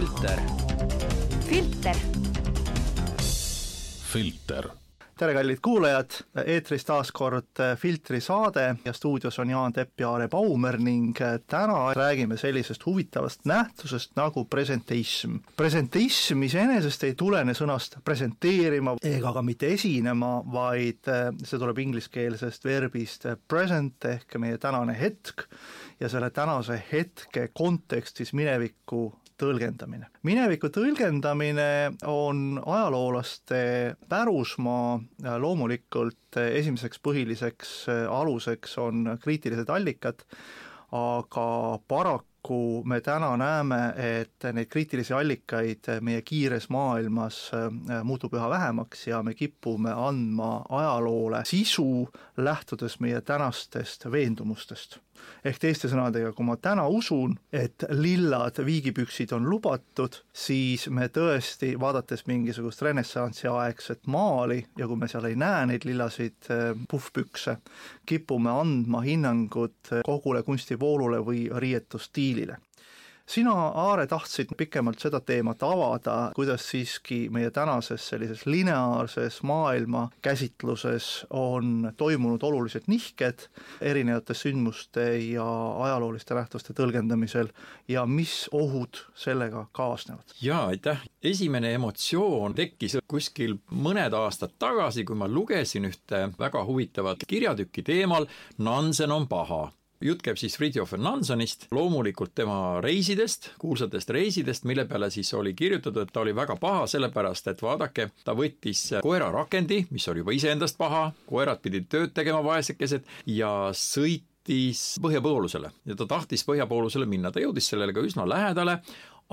filter. filter. filter tere, kallid kuulajad, eetris taas kord Filtri saade ja stuudios on Jaan Tepp ja Are Baumer ning täna räägime sellisest huvitavast nähtusest nagu presenteism. presenteism iseenesest ei tulene sõnast presenteerima ega ka mitte esinema, vaid see tuleb ingliskeelsest verbist present ehk meie tänane hetk ja selle tänase hetke kontekstis mineviku tõlgendamine. mineviku tõlgendamine on ajaloolaste pärusmaa, loomulikult esimeseks põhiliseks aluseks on kriitilised allikad, aga paraku me täna näeme, et neid kriitilisi allikaid meie kiires maailmas muutub üha vähemaks ja me kipume andma ajaloole sisu, lähtudes meie tänastest veendumustest ehk teiste sõnadega, kui ma täna usun, et lillad viigipüksid on lubatud, siis me tõesti, vaadates mingisugust renessansi aegset maali ja kui me seal ei näe neid lillasid eh, puhvpükse, kipume andma hinnangut kogule kunstivoolule või riietusstiilile sina, Aare, tahtsid pikemalt seda teemat avada, kuidas siiski meie tänases sellises lineaarses maailma käsitluses on toimunud olulised nihked erinevate sündmuste ja ajalooliste nähtuste tõlgendamisel ja mis ohud sellega kaasnevad? jaa, aitäh! esimene emotsioon tekkis kuskil mõned aastad tagasi, kui ma lugesin ühte väga huvitavat kirjatükki teemal Nansen on paha jutt käib siis Fridtjof Nansonist, loomulikult tema reisidest, kuulsatest reisidest, mille peale siis oli kirjutatud, et ta oli väga paha, sellepärast et vaadake, ta võttis koerarakendi, mis oli juba iseendast paha, koerad pidid tööd tegema, vaesekesed, ja sõitis põhjapoolusele ja ta tahtis põhjapoolusele minna, ta jõudis sellele ka üsna lähedale,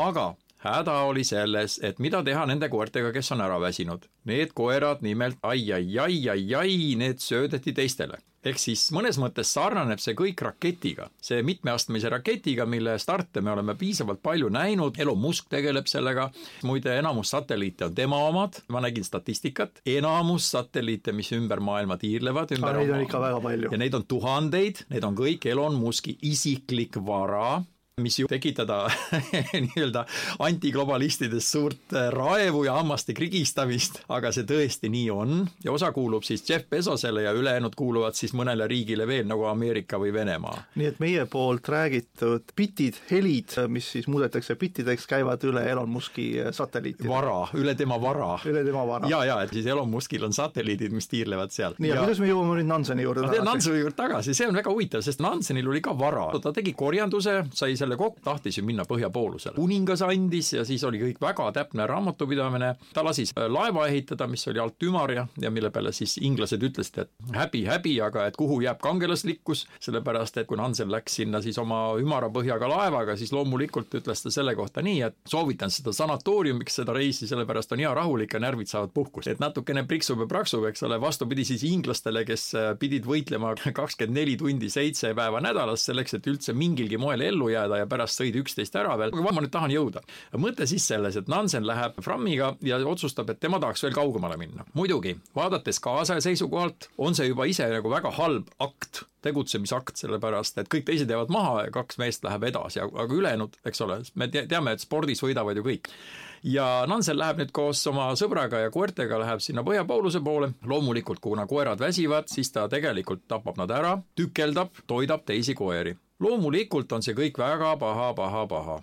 aga häda oli selles, et mida teha nende koertega, kes on ära väsinud. Need koerad nimelt ai-ai-ai-ai-ai, need söödeti teistele ehk siis mõnes mõttes sarnaneb see kõik raketiga, see mitmeastmelise raketiga, mille starte me oleme piisavalt palju näinud, Elon Musk tegeleb sellega, muide enamus satelliite on tema omad, ma nägin statistikat, enamus satelliite, mis ümber maailma tiirlevad, ümber neid on ikka väga palju. ja neid on tuhandeid, need on kõik Elon Muski isiklik vara mis ju tekitada nii-öelda antiglobalistidest suurt äh, raevu ja hammaste krigistamist, aga see tõesti nii on ja osa kuulub siis Jeff Bezosele ja ülejäänud kuuluvad siis mõnele riigile veel, nagu Ameerika või Venemaa. nii et meie poolt räägitud bitid, helid, mis siis muudetakse bittideks, käivad üle Elon Muski äh, satelliitide. vara, üle tema vara. üle tema vara. ja, ja et siis Elon Muskil on satelliidid, mis tiirlevad seal. nii, aga kuidas me jõuame nüüd Nanseni juurde tagasi? Nanseni juurde tagasi, see on väga huvitav, sest Nansenil oli ka vara, ta tegi korjanduse, sai selle selle kokku, tahtis ju minna põhjapoolusele. kuningas andis ja siis oli kõik väga täpne raamatupidamine, ta lasi äh, laeva ehitada, mis oli alt ümar ja, ja mille peale siis inglased ütlesid, et häbi, häbi, aga et kuhu jääb kangelaslikkus, sellepärast et kui Hansen läks sinna siis oma ümara põhjaga laevaga, siis loomulikult ütles ta selle kohta nii, et soovitan seda sanatooriumiks, seda reisi, sellepärast on hea rahulik ja närvid saavad puhkust. et natukene priksub ja praksub, eks ole, vastupidi siis inglastele, kes äh, pidid võitlema kakskümmend neli tundi seitse päeva nädalas selleks, et üldse mingilgi moel ellu jääda ja pärast sõid üksteist ära veel, aga ma nüüd tahan jõuda. mõte siis selles, et Nansen läheb Frammiga ja otsustab, et tema tahaks veel kaugemale minna. muidugi, vaadates kaasaja seisukohalt, on see juba ise nagu väga halb akt, tegutsemisakt, sellepärast et kõik teised jäävad maha ja kaks meest läheb edasi, aga ülejäänud, eks ole, me teame, et spordis võidavad ju kõik. ja Nansen läheb nüüd koos oma sõbraga ja koertega läheb sinna põhjapooluse poole, loomulikult kuna koerad väsivad, siis ta tegelikult tapab nad ära, tükeldab, toidab teisi koeri loomulikult on see kõik väga paha, paha, paha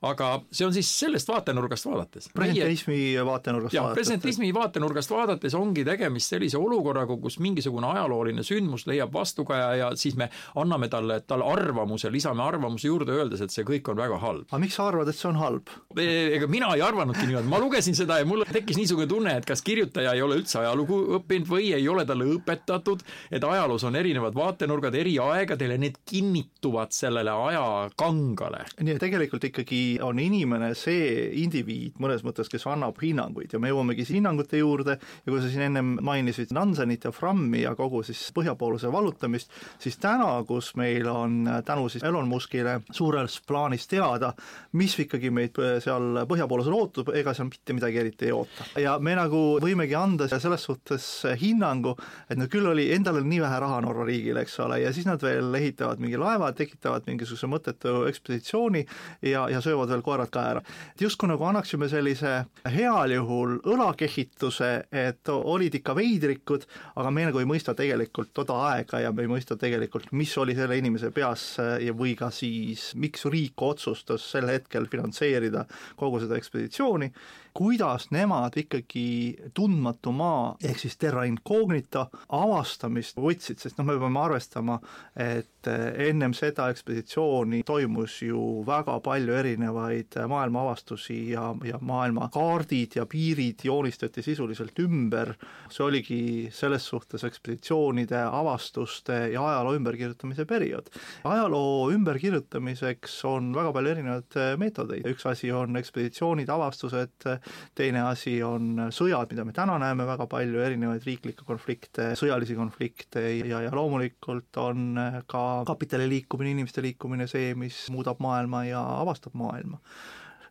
aga see on siis sellest vaatenurgast vaadates. presentismi vaatenurgast jah, presentismi vaatenurgast vaadates ongi tegemist sellise olukorraga, kus mingisugune ajalooline sündmus leiab vastukaja ja siis me anname talle, talle arvamuse, lisame arvamuse juurde, öeldes, et see kõik on väga halb. aga miks sa arvad, et see on halb? E, ega mina ei arvanudki niimoodi, ma lugesin seda ja mul tekkis niisugune tunne, et kas kirjutaja ei ole üldse ajalugu õppinud või ei ole talle õpetatud, et ajaloos on erinevad vaatenurgad eri aegadel ja need kinnituvad sellele ajakangale. nii et tegelikult ikkagi on inimene see indiviid mõnes mõttes, kes annab hinnanguid ja me jõuamegi hinnangute juurde ja kui sa siin ennem mainisid Nansenit ja Frammi ja kogu siis põhjapooluse vallutamist, siis täna, kus meil on tänu siis Elon Muskile suures plaanis teada, mis ikkagi meid seal põhjapoolesel ootab, ega seal mitte midagi eriti ei oota. ja me nagu võimegi anda selles suhtes hinnangu, et no küll oli, endal oli nii vähe raha Norra riigil, eks ole, ja siis nad veel ehitavad mingi laeva, tekitavad mingisuguse mõttetu ekspeditsiooni ja, ja söövad veel koerad ka ära. justkui nagu annaksime sellise heal juhul õlakehituse, et olid ikka veidrikud, aga me nagu ei mõista tegelikult toda aega ja me ei mõista tegelikult, mis oli selle inimese peas ja või ka siis, miks riik otsustas sel hetkel finantseerida kogu seda ekspeditsiooni kuidas nemad ikkagi tundmatu maa ehk siis terra incognita avastamist võtsid, sest noh, me peame arvestama, et ennem seda ekspeditsiooni toimus ju väga palju erinevaid maailma avastusi ja, ja maailmakaardid ja piirid joonistati sisuliselt ümber, see oligi selles suhtes ekspeditsioonide avastuste ja ajaloo ümberkirjutamise periood. ajaloo ümberkirjutamiseks on väga palju erinevaid meetodeid, üks asi on ekspeditsioonid, avastused, teine asi on sõjad, mida me täna näeme väga palju, erinevaid riiklikke konflikte, sõjalisi konflikte ja, ja loomulikult on ka kapitali liikumine, inimeste liikumine see, mis muudab maailma ja avastab maailma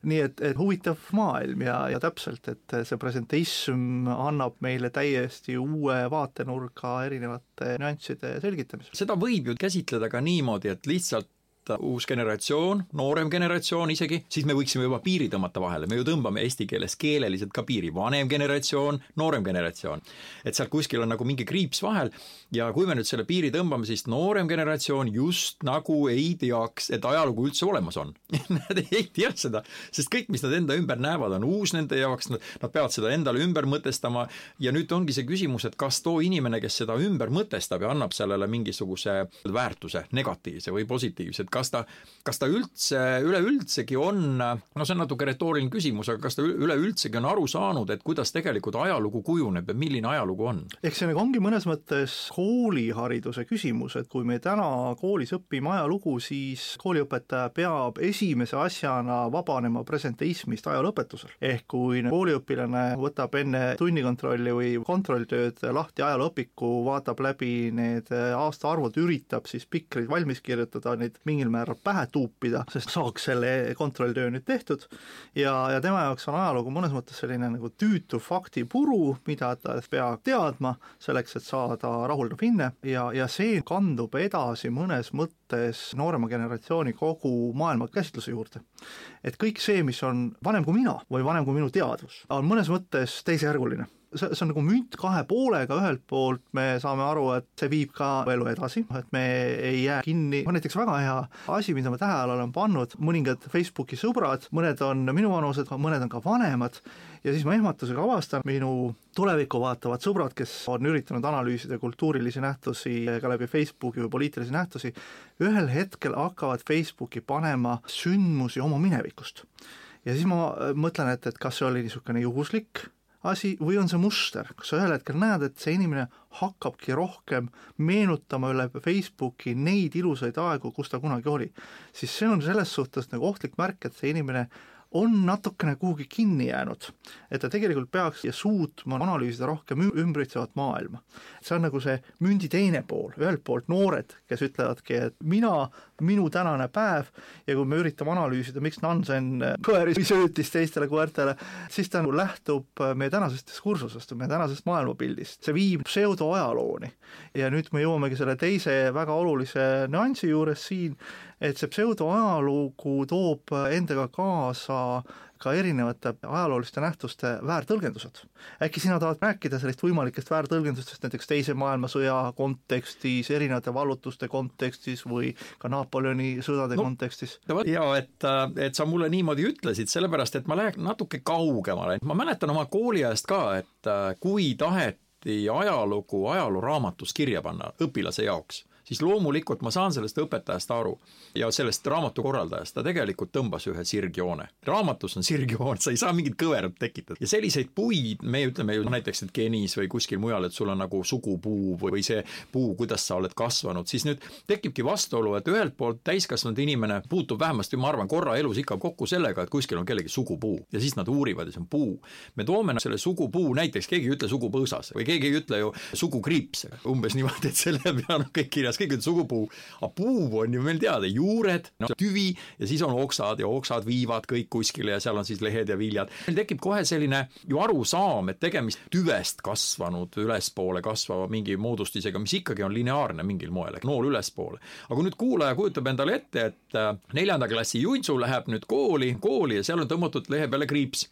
nii et, et huvitav maailm ja, ja täpselt, et see presenteism annab meile täiesti uue vaatenurga erinevate nüansside selgitamisel. seda võib ju käsitleda ka niimoodi, et lihtsalt uus generatsioon, noorem generatsioon isegi, siis me võiksime juba piiri tõmmata vahele, me ju tõmbame eesti keeles keeleliselt ka piiri, vanem generatsioon, noorem generatsioon. et seal kuskil on nagu mingi kriips vahel ja kui me nüüd selle piiri tõmbame, siis noorem generatsioon just nagu ei teaks, et ajalugu üldse olemas on. Nad ei tea seda, sest kõik, mis nad enda ümber näevad, on uus nende jaoks, nad peavad seda endale ümber mõtestama. Ja nüüd ongi see küsimus, et kas too inimene, kes seda ümber mõtestab ja annab sellele mingisuguse väärtuse, negatiivse või positiivse, et kas ta, kas ta üldse, üleüldsegi on, no see on natuke retooriline küsimus, aga kas ta üleüldsegi on aru saanud, et kuidas tegelikult ajalugu kujuneb ja milline ajalugu on? eks see nagu ongi mõnes mõttes koolihariduse küsimus, et kui me täna koolis õpime ajalugu, siis kooliõpetaja peab esimese asjana vabanema presenteismist ajalooõpetusel. ehk kui kooliõpilane võtab enne tunnikontrolli või kontrolltööd lahti ajalooõpiku, vaatab läbi need aastaarvud, üritab siis pikreid valmis kirjutada, neid mingil mingil määral pähe tuupida, sest saaks selle kontrolltöö nüüd tehtud. Ja, ja tema jaoks on ajalugu mõnes mõttes selline nagu tüütu faktipuru, mida ta peab teadma selleks, et saada rahuldav hinne. Ja, ja see kandub edasi mõnes mõttes noorema generatsiooni kogu maailmakäsitluse juurde. et kõik see, mis on vanem kui mina või vanem kui minu teadvus, on mõnes mõttes teisejärguline see, see on nagu münt kahe poolega, ühelt poolt me saame aru, et see viib ka elu edasi, et me ei jää kinni, näiteks väga hea asi, mida ma tähele olen pannud, mõningad Facebooki sõbrad, mõned on minuvanused, mõned on ka vanemad, ja siis ma ehmatusega avastan, minu tulevikku vaatavad sõbrad, kes on üritanud analüüsida kultuurilisi nähtusi ka läbi Facebooki või poliitilisi nähtusi, ühel hetkel hakkavad Facebooki panema sündmusi oma minevikust. ja siis ma mõtlen, et, et kas see oli niisugune juhuslik asi või on see muster, kus sa ühel hetkel näed, et see inimene hakkabki rohkem meenutama üle Facebooki neid ilusaid aegu, kus ta kunagi oli, siis see on selles suhtes nagu ohtlik märk, et see inimene on natukene kuhugi kinni jäänud. et ta tegelikult peaks suutma analüüsida rohkem ümbritsevat maailma. see on nagu see mündi teine pool, ühelt poolt noored, kes ütlevadki, et mina, minu tänane päev ja kui me üritame analüüsida, miks Nansen koeri söötis teistele koertele, siis ta nagu lähtub meie tänasest diskursusest, meie tänasest maailmapildist, see viib pseudoajalooni. ja nüüd me jõuamegi selle teise väga olulise nüansi juures siin, et see pseudoajalugu toob endaga kaasa ka erinevate ajalooliste nähtuste väärtõlgendused. äkki sina tahad rääkida sellest võimalikest väärtõlgendustest näiteks Teise maailmasõja kontekstis, erinevate vallutuste kontekstis või ka Napoleoni sõdade no, kontekstis? jaa, et, et sa mulle niimoodi ütlesid, sellepärast et ma lähen natuke kaugemale, ma mäletan oma kooliajast ka, et kui taheti ajalugu ajalooraamatus kirja panna õpilase jaoks, siis loomulikult ma saan sellest õpetajast aru ja sellest raamatu korraldajast, ta tegelikult tõmbas ühe sirgjoone. raamatus on sirgjoon, sa ei saa mingit kõverat tekitada ja selliseid puid, me ütleme ju näiteks, et genis või kuskil mujal, et sul on nagu sugupuu või see puu, kuidas sa oled kasvanud, siis nüüd tekibki vastuolu, et ühelt poolt täiskasvanud inimene puutub vähemasti, ma arvan, korra elus ikka kokku sellega, et kuskil on kellegi sugupuu ja siis nad uurivad ja see on puu. me toome selle sugupuu, näiteks keegi ei ütle sugupõõsas või keegi ei ütle ju sugukriips, umbes niimoodi, et selle peale on kõik kirjas ükskõik, et sugupuu, aga puu on ju meil teada, juured, no tüvi ja siis on oksad ja oksad viivad kõik kuskile ja seal on siis lehed ja viljad. meil tekib kohe selline ju arusaam, et tegemist tüvest kasvanud, ülespoole kasvava mingi moodustisega, mis ikkagi on lineaarne mingil moel, nool ülespoole. aga kui nüüd kuulaja kujutab endale ette, et äh, neljanda klassi Juntsu läheb nüüd kooli, kooli ja seal on tõmmatud lehe peale kriips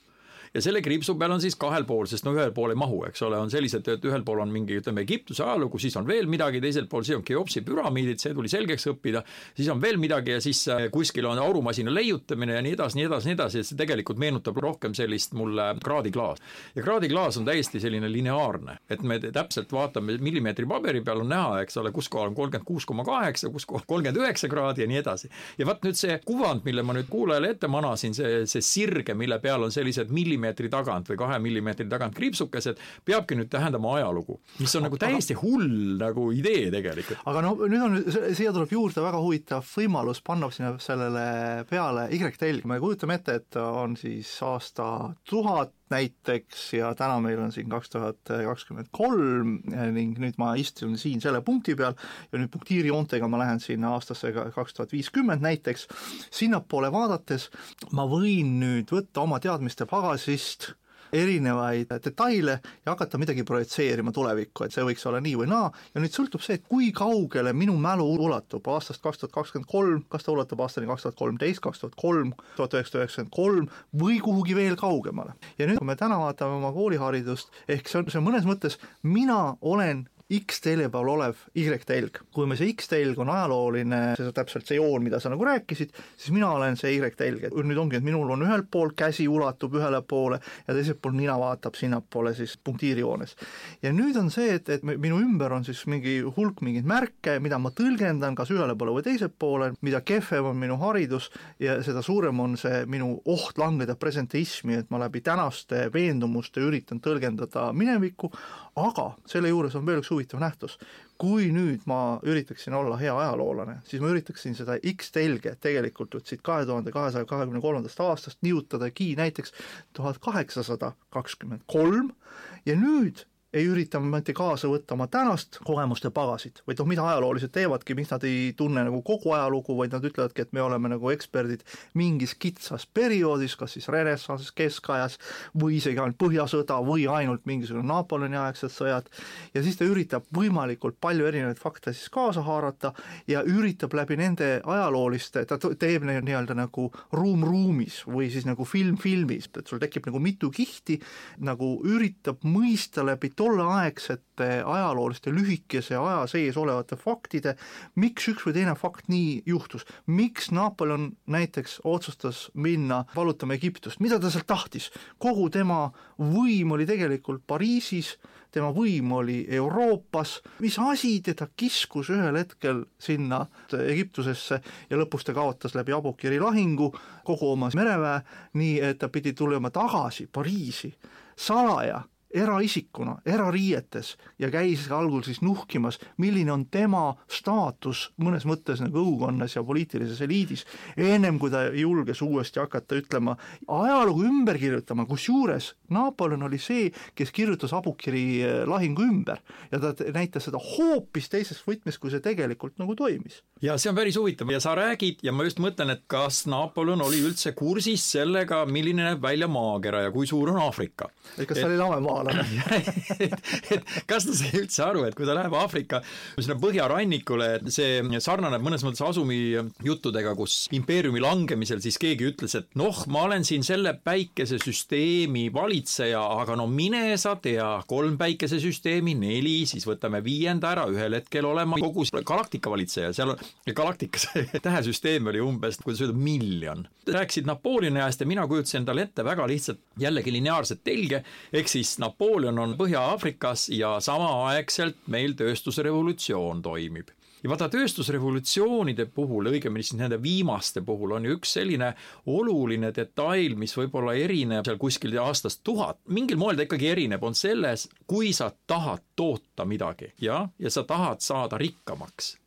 ja selle kriipsu peal on siis kahel pool, sest no ühel pool ei mahu, eks ole, on sellised, et ühel pool on mingi, ütleme, Egiptuse ajalugu, siis on veel midagi, teisel pool siis on Keopsi püramiidid, see tuli selgeks õppida, siis on veel midagi ja siis äh, kuskil on aurumasina leiutamine ja nii edasi, nii edasi, nii edasi, et see tegelikult meenutab rohkem sellist mulle kraadiklaas. ja kraadiklaas on täiesti selline lineaarne, et me täpselt vaatame millimeetri paberi peal on näha, eks ole, kus kohal on kolmkümmend kuus koma kaheksa, kus kohal kolmkümmend üheksa kraadi ja nii edasi. ja vot nüüd see kuvand, mille ma nüüd kuulajale ette manasin, see, see sirge, mille peal on sellised millimeetrid millimeetri tagant või kahe millimeetri tagant kriipsukesed, peabki nüüd tähendama ajalugu, mis on nagu täiesti hull nagu idee tegelikult. aga no nüüd on, siia tuleb juurde väga huvitav võimalus panna sinna sellele peale Y-telg, me kujutame ette, et on siis aasta tuhat näiteks ja täna meil on siin kaks tuhat kakskümmend kolm ning nüüd ma istun siin selle punkti peal ja nüüd punktiirijoontega ma lähen sinna aastasse kaks tuhat viiskümmend näiteks, sinnapoole vaadates ma võin nüüd võtta oma teadmiste pagasist erinevaid detaile ja hakata midagi projitseerima tulevikku, et see võiks olla nii või naa, ja nüüd sõltub see, et kui kaugele minu mälu ulatub aastast kaks tuhat kakskümmend kolm, kas ta ulatub aastani kaks tuhat kolmteist, kaks tuhat kolm, tuhat üheksasada üheksakümmend kolm või kuhugi veel kaugemale. ja nüüd, kui me täna vaatame oma kooliharidust, ehk see on, see on mõnes mõttes, mina olen X-telje peal olev Y-telg. kui me see X-telg on ajalooline, see täpselt see joon, mida sa nagu rääkisid, siis mina olen see Y-telg, et nüüd ongi, et minul on ühelt poolt käsi ulatub ühele poole ja teiselt poolt nina vaatab sinnapoole siis punktiirijoones. ja nüüd on see, et, et minu ümber on siis mingi hulk mingeid märke, mida ma tõlgendan kas ühele poole või teisele poole, mida kehvem on minu haridus ja seda suurem on see minu oht langeda presenteismi, et ma läbi tänaste veendumuste üritan tõlgendada minevikku, aga selle juures on veel üks huvitav nähtus. kui nüüd ma üritaksin olla hea ajaloolane, siis ma üritaksin seda X-telge tegelikult vot siit kahe tuhande kahesaja kahekümne kolmandast aastast nihutadagi näiteks tuhat kaheksasada kakskümmend kolm ja nüüd ei ürita mitte kaasa võtta oma tänast kogemuste pagasit, vaid noh, mida ajaloolased teevadki, miks nad ei tunne nagu kogu ajalugu, vaid nad ütlevadki, et me oleme nagu eksperdid mingis kitsas perioodis, kas siis renessansis, keskajas või isegi ainult Põhjasõda või ainult mingisugune Napoleoni aegsed sõjad, ja siis ta üritab võimalikult palju erinevaid fakte siis kaasa haarata ja üritab läbi nende ajalooliste, ta teeb neid nii-öelda nagu ruum ruumis või siis nagu film filmis, et sul tekib nagu mitu kihti, nagu üritab mõista läbi tolleaegsete ajalooliste lühikese aja sees olevate faktide, miks üks või teine fakt nii juhtus, miks Napoleon näiteks otsustas minna vallutama Egiptust, mida ta sealt tahtis, kogu tema võim oli tegelikult Pariisis, tema võim oli Euroopas, mis asi teda kiskus ühel hetkel sinna Egiptusesse ja lõpus ta kaotas läbi Abukiri lahingu kogu oma mereväe, nii et ta pidi tulema tagasi Pariisi salaja eraisikuna, erariietes ja käis algul siis nuhkimas, milline on tema staatus mõnes mõttes nagu õukonnas ja poliitilises eliidis, ennem kui ta julges uuesti hakata ütlema, ajalugu ümber kirjutama, kusjuures Napoleon oli see, kes kirjutas Abukiri eh, lahingu ümber ja ta näitas seda hoopis teises võtmes, kui see tegelikult nagu toimis. ja see on päris huvitav ja sa räägid ja ma just mõtlen, et kas Napoleon oli üldse kursis sellega, milline näeb välja maakera ja kui suur on Aafrika. et kas ta oli lamemaalane? et, et kas ta sai üldse aru, et kui ta läheb Aafrika sinna põhjarannikule, et see sarnaneb mõnes mõttes Asumi juttudega, kus impeeriumi langemisel siis keegi ütles, et noh, ma olen siin selle päikesesüsteemi valitseja, aga no mine sa tea, kolm päikesesüsteemi, neli, siis võtame viienda ära, ühel hetkel olema kogu galaktika valitseja, seal on, galaktikas tähesüsteem oli umbes, kuidas öelda, miljon. rääkisid Napoleoni ajast ja mina kujutasin endale ette väga lihtsalt jällegi lineaarset telge, ehk siis Napoleon on Põhja-Aafrikas ja samaaegselt meil tööstusrevolutsioon toimib. Ja vaata, tööstusrevolutsioonide puhul, õigemini siis nende viimaste puhul on ju üks selline oluline detail, mis võib-olla erineb seal kuskil aastast tuhat, mingil moel ta ikkagi erineb, on selles, kui sa tahad toota midagi, jah, ja sa tahad saada rikkamaks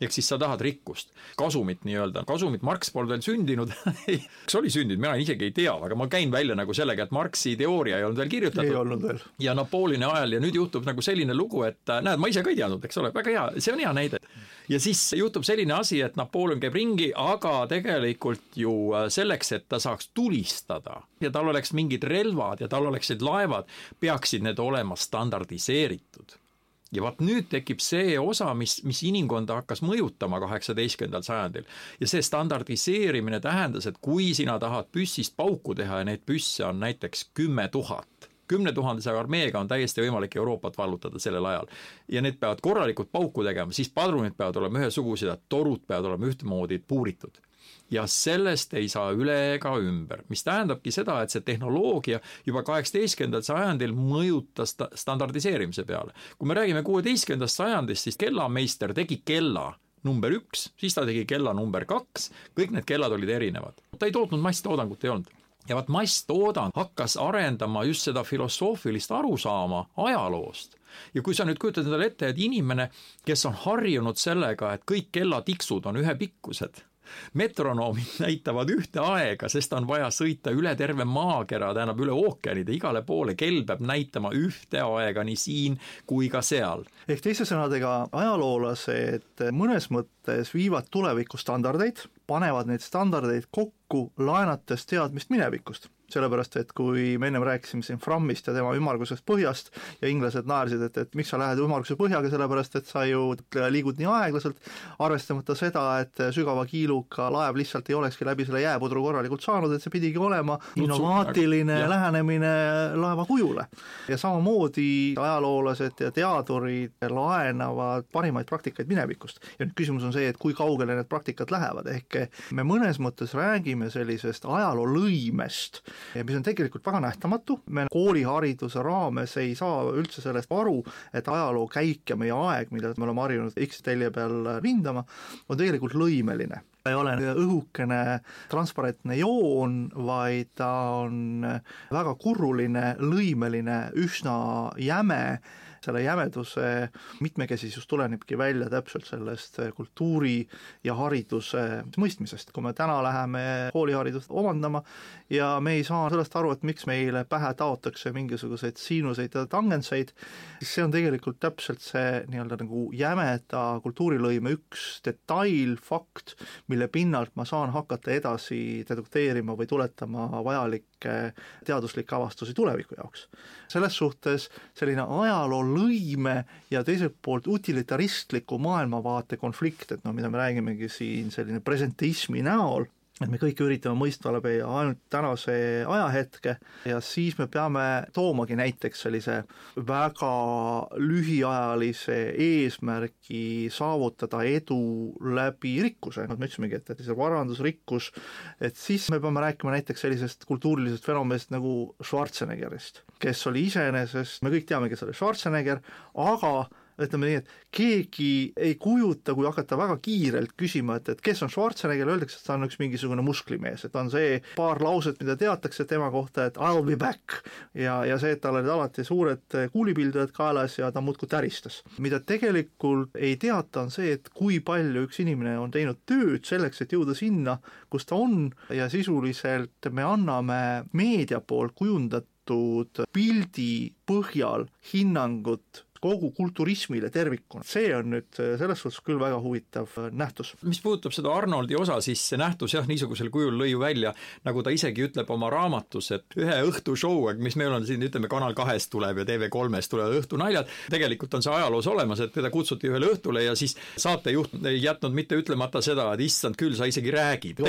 ehk siis sa tahad rikkust, kasumit nii-öelda, kasumit Marx polnud veel sündinud. Kas oli sündinud, mina isegi ei tea, aga ma käin välja nagu sellega, et Marxi teooria ei olnud veel kirjutatud. ei olnud veel. ja Napoleoni ajal ja nüüd juhtub nagu selline lugu, et äh, näed, ma ise ka ei teadnud, eks ole, väga hea, see on hea näide. ja siis juhtub selline asi, et Napoleon käib ringi, aga tegelikult ju äh, selleks, et ta saaks tulistada ja tal oleks mingid relvad ja tal oleksid laevad, peaksid need olema standardiseeritud ja vaat nüüd tekib see osa, mis, mis inimkonda hakkas mõjutama kaheksateistkümnendal sajandil. ja see standardiseerimine tähendas, et kui sina tahad püssist pauku teha ja neid püsse on näiteks kümme tuhat, kümne tuhandese armeega on täiesti võimalik Euroopat vallutada sellel ajal. ja need peavad korralikult pauku tegema, siis padrunid peavad olema ühesugused torud peavad olema ühtemoodi puuritud ja sellest ei saa üle ega ümber, mis tähendabki seda, et see tehnoloogia juba kaheksateistkümnendal sajandil mõjutas standardiseerimise peale. kui me räägime kuueteistkümnendast sajandist, siis kellameister tegi kella number üks, siis ta tegi kella number kaks, kõik need kellad olid erinevad. ta ei tootnud masstoodangut, ei olnud ja vot masstoodang hakkas arendama just seda filosoofilist arusaama ajaloost ja kui sa nüüd kujutad endale ette, et inimene, kes on harjunud sellega, et kõik kellatiksud on ühepikkused metronoomid näitavad ühte aega, sest on vaja sõita üle terve maakera, tähendab üle ookeanide, igale poole, kell peab näitama ühte aega nii siin kui ka seal. ehk teiste sõnadega, ajaloolased mõnes mõttes viivad tuleviku standardeid, panevad neid standardeid kokku, laenates teadmist minevikust sellepärast et kui me ennem rääkisime siin Frammist ja tema ümmargusest põhjast ja inglased naersid, et, et miks sa lähed ümmarguse põhjaga, sellepärast et sa ju liigud nii aeglaselt, arvestamata seda, et sügava kiiluga laev lihtsalt ei olekski läbi selle jääpudru korralikult saanud, et see pidigi olema innovaatiline ja. lähenemine laeva kujule. ja samamoodi ajaloolased ja teadurid laenavad parimaid praktikaid minevikust. ja nüüd küsimus on see, et kui kaugele need praktikad lähevad, ehk me mõnes mõttes räägime sellisest ajaloo lõimest, mis on tegelikult väga nähtamatu, me koolihariduse raames ei saa üldse sellest aru, et ajaloo käik ja meie aeg, mida me oleme harjunud X-telje peal rindama, on tegelikult lõimeline. Ei ole õhukene transparentne joon, vaid ta on väga kurruline, lõimeline, üsna jäme selle jämeduse mitmekesisus tulenebki välja täpselt sellest kultuuri ja hariduse mõistmisest. kui me täna läheme kooliharidust omandama ja me ei saa sellest aru, et miks meile pähe taotakse mingisuguseid siinuseid ja tangentseid, siis see on tegelikult täpselt see nii-öelda nagu jämeda kultuurilõime üks detail, fakt, mille pinnalt ma saan hakata edasi dedukteerima või tuletama vajalikke teaduslikke avastusi tuleviku jaoks. selles suhtes selline ajaloo lõime ja teiselt poolt utilitaristliku maailmavaate konflikt, et noh, mida me räägimegi siin selline presentismi näol, et me kõike üritame mõista läbi ainult tänase ajahetke ja siis me peame toomagi näiteks sellise väga lühiajalise eesmärgi saavutada edu läbi rikkuse, noh me ütlesimegi, et, et see varandusrikkus, et siis me peame rääkima näiteks sellisest kultuurilisest fenomenist nagu Schwarzeneggerist, kes oli iseenesest, me kõik teame, kes oli Schwarzenegger, aga ütleme nii, et keegi ei kujuta, kui hakata väga kiirelt küsima, et, et kes on Schwarzenegger, öeldakse, et ta on üks mingisugune musklimees, et on see paar lauset, mida teatakse tema kohta, et I will be back ja, ja see, et tal olid alati suured kuulipildujad kaelas ja ta muudkui täristas. mida tegelikult ei teata, on see, et kui palju üks inimene on teinud tööd selleks, et jõuda sinna, kus ta on ja sisuliselt me anname meedia poolt kujundatud pildi põhjal hinnangut kogu kulturismile tervikuna. see on nüüd selles suhtes küll väga huvitav nähtus. mis puudutab seda Arnoldi osa, siis see nähtus jah, niisugusel kujul lõi ju välja, nagu ta isegi ütleb oma raamatus, et ühe õhtu show, mis meil on siin, ütleme, Kanal kahest tuleb ja TV3-st tulevad õhtunaljad, tegelikult on see ajaloos olemas, et teda kutsuti ühele õhtule ja siis saatejuht ei jätnud mitte ütlemata seda, et issand küll, sa isegi räägid.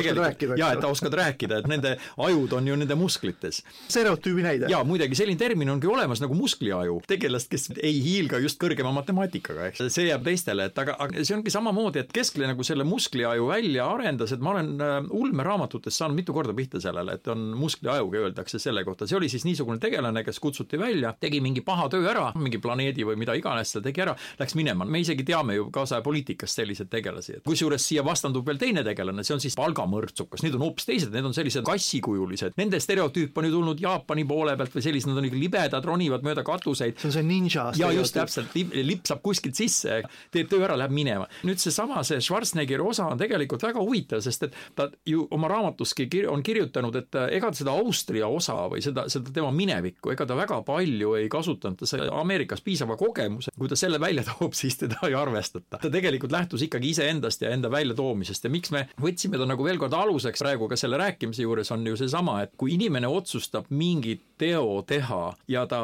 jaa, et sa oskad rääkida, et nende ajud on ju nende musklites. stereotüübi näide. jaa, muidugi selline termin ongi olemas nagu muskliaju, tegelast, kes ei hiili hiilga just kõrgema matemaatikaga, eks. See jääb teistele, et aga, aga see ongi samamoodi, et Kesklane nagu selle muskliaju välja arendas, et ma olen äh, ulmeraamatutes saanud mitu korda pihta sellele, et on muskliajuga öeldakse selle kohta, see oli siis niisugune tegelane, kes kutsuti välja, tegi mingi paha töö ära, mingi planeedi või mida iganes ta tegi ära, läks minema, me isegi teame ju kaasaja poliitikast selliseid tegelasi, et kusjuures siia vastandub veel teine tegelane, see on siis palgamõrtsukas, need on hoopis teised, need on sellised kassikujulised, nende stereotüüp on ju tulnud Jaapani poole pealt või sellised, nad on ikka libedad, ronivad mööda katuseid. see on see ninja ja just täpselt, lipp saab kuskilt sisse, teeb töö ära, läheb minema. nüüd seesama, see Schwarzeneggeri osa on tegelikult väga huvitav, sest et ta ju oma raamatuski kir on kirjutanud, et ega ta seda Austria osa või seda, seda tema minevikku, ega ta väga palju ei kasutanud, ta sai Ameerikas piisava kogemuse, kui ta selle välja toob, siis teda ei arvestata. ta tegelikult lähtus ikkagi iseendast ja enda väljatoomisest. Ja miks me võtsime ta nagu veel kord aluseks praegu ka selle rääkimise juures, on ju seesama, et kui inimene otsustab mingit teo teha ja ta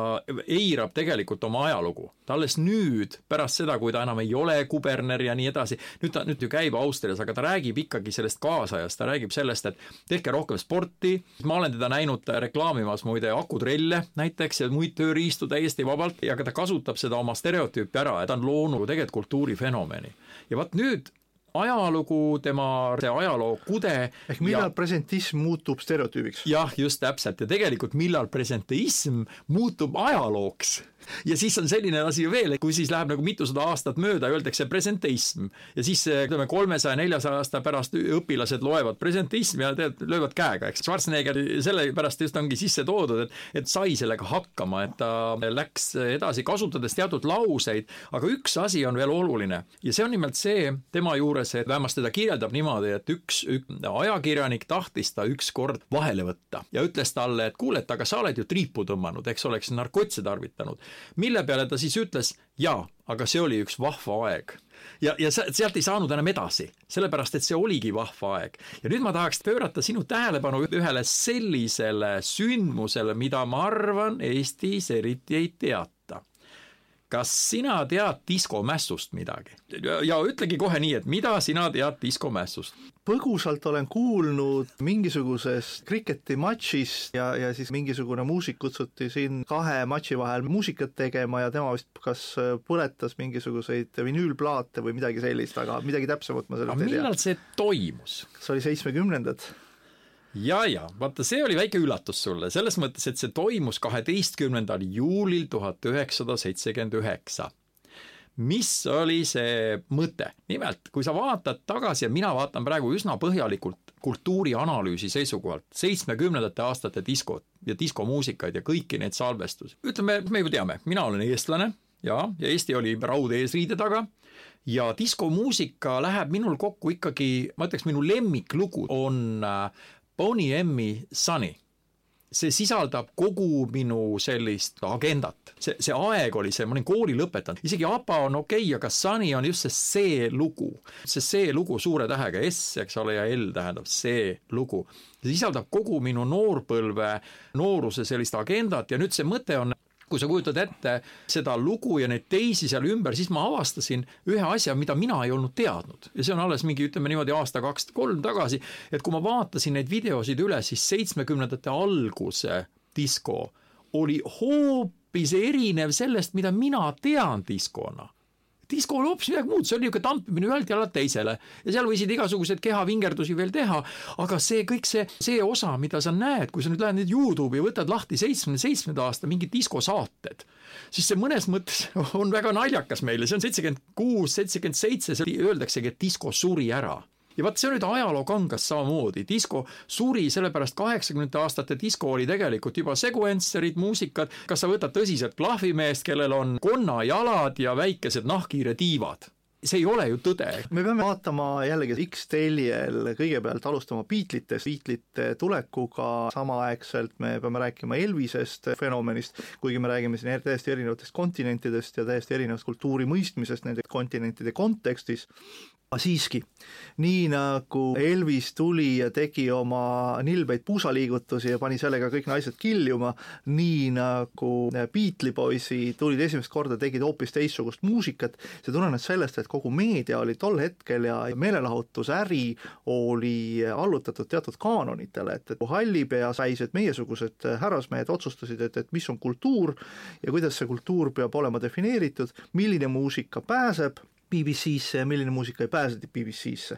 eirab tegelikult oma ajalugu, ta alles nüüd, pärast seda, kui ta enam ei ole kuberner ja nii edasi, nüüd ta nüüd ju käib Austrias, aga ta räägib ikkagi sellest kaasajast, ta räägib sellest, et tehke rohkem sporti, ma olen teda näinud reklaamimas muide akutrelle näiteks ja muid tööriistu täiesti vabalt ja ka ta kasutab seda oma stereotüüpi ära, et ta on loonud tegelikult kultuurifenomeni. ja vot nüüd ajalugu, tema see ajaloo kude. ehk millal ja... presentism muutub stereotüübiks? jah, just täpselt ja tegelikult millal presentism muutub ajalooks ja siis on selline asi veel, et kui siis läheb nagu mitusada aastat mööda, öeldakse presenteism ja siis ütleme, kolmesaja, neljasaja aasta pärast õpilased loevad presenteism ja tead, löövad käega, eks. Schwarzenegger sellepärast just ongi sisse toodud, et, et sai sellega hakkama, et ta läks edasi, kasutades teatud lauseid, aga üks asi on veel oluline ja see on nimelt see tema juures, et vähemasti ta kirjeldab niimoodi, et üks, üks ajakirjanik tahtis ta ükskord vahele võtta ja ütles talle, et kuule, et aga sa oled ju triipu tõmmanud, eks oleks narkotse tarvitanud mille peale ta siis ütles, jaa, aga see oli üks vahva aeg. ja, ja sealt ei saanud enam edasi, sellepärast et see oligi vahva aeg. ja nüüd ma tahaks pöörata sinu tähelepanu ühele sellisele sündmusele, mida ma arvan, Eestis eriti ei teata kas sina tead diskomässust midagi? ja ütlegi kohe nii, et mida sina tead diskomässust? põgusalt olen kuulnud mingisugusest kriketimatšist ja, ja siis mingisugune muusik kutsuti siin kahe matši vahel muusikat tegema ja tema vist kas põletas mingisuguseid vinüülplaate või midagi sellist, aga midagi täpsemat ma sellest ei tea. millal see toimus? kas oli seitsmekümnendad? Ja, ja vaata, see oli väike üllatus sulle, selles mõttes, et see toimus kaheteistkümnendal juulil tuhat üheksasada seitsekümmend üheksa mis oli see mõte? nimelt, kui sa vaatad tagasi ja mina vaatan praegu üsna põhjalikult kultuurianalüüsi seisukohalt seitsmekümnendate aastate diskot ja diskomuusikaid ja kõiki neid salvestusi. ütleme, me ju teame, mina olen eestlane ja, ja Eesti oli raud eesriide taga ja diskomuusika läheb minul kokku ikkagi, ma ütleks, minu lemmiklugu on äh, Boney M-i Sunny see sisaldab kogu minu sellist agendat. see, see aeg oli see, ma olin kooli lõpetanud, isegi ABBA on okei okay,, aga Sunny on just see see lugu. see see lugu suure tähega, S, eks ole, ja L tähendab see lugu. see sisaldab kogu minu noorpõlve, nooruse sellist agendat ja nüüd see mõte on kui sa kujutad ette seda lugu ja neid teisi seal ümber, siis ma avastasin ühe asja, mida mina ei olnud teadnud. Ja see on alles mingi, ütleme niimoodi aasta kaks-kolm tagasi, et kui ma vaatasin neid videosid üle, siis seitsmekümnendate alguse disko oli hoopis erinev sellest, mida mina tean diskona disko oli hoopis midagi muud, see oli niisugune tampimine ühelt jalalt teisele. Ja seal võisid igasuguseid kehavingerdusi veel teha, aga see kõik see, see osa, mida sa näed, kui sa nüüd lähed nüüd Youtube'i võtad lahti seitsmekümne seitsmenda aasta mingid diskosaated, siis see mõnes mõttes on väga naljakas meile, see on seitsekümmend kuus, seitsekümmend seitse, öeldaksegi, et disko suri ära ja vaat see on nüüd ajalookangas samamoodi, disko suri sellepärast kaheksakümnendate aastate disko oli tegelikult juba sequencerid, muusikad, kas sa võtad tõsiselt klahvimeest, kellel on konnajalad ja väikesed nahkhiire tiivad? See ei ole ju tõde. me peame vaatama jällegi X-teljel, kõigepealt alustama Beatlesitest, Beatlesite tulekuga. Samaaegselt me peame rääkima Elvisest fenomenist, kuigi me räägime siin täiesti erinevatest kontinentidest ja täiesti erinevast kultuuri mõistmisest nende kontinentide kontekstis, siiski, nii nagu Elvis tuli ja tegi oma nilbeid puusaliigutusi ja pani sellega kõik naised kiljuma, nii nagu Beatle'i poisid tulid esimest korda, tegid hoopis teistsugust muusikat, see tulenes sellest, et kogu meedia oli tol hetkel ja meelelahutusäri oli allutatud teatud kaanonitele, et, et hallipeasäised meiesugused härrasmehed otsustasid, et, et mis on kultuur ja kuidas see kultuur peab olema defineeritud, milline muusika pääseb BBC-sse ja milline muusika ei pääsenud BBC-sse.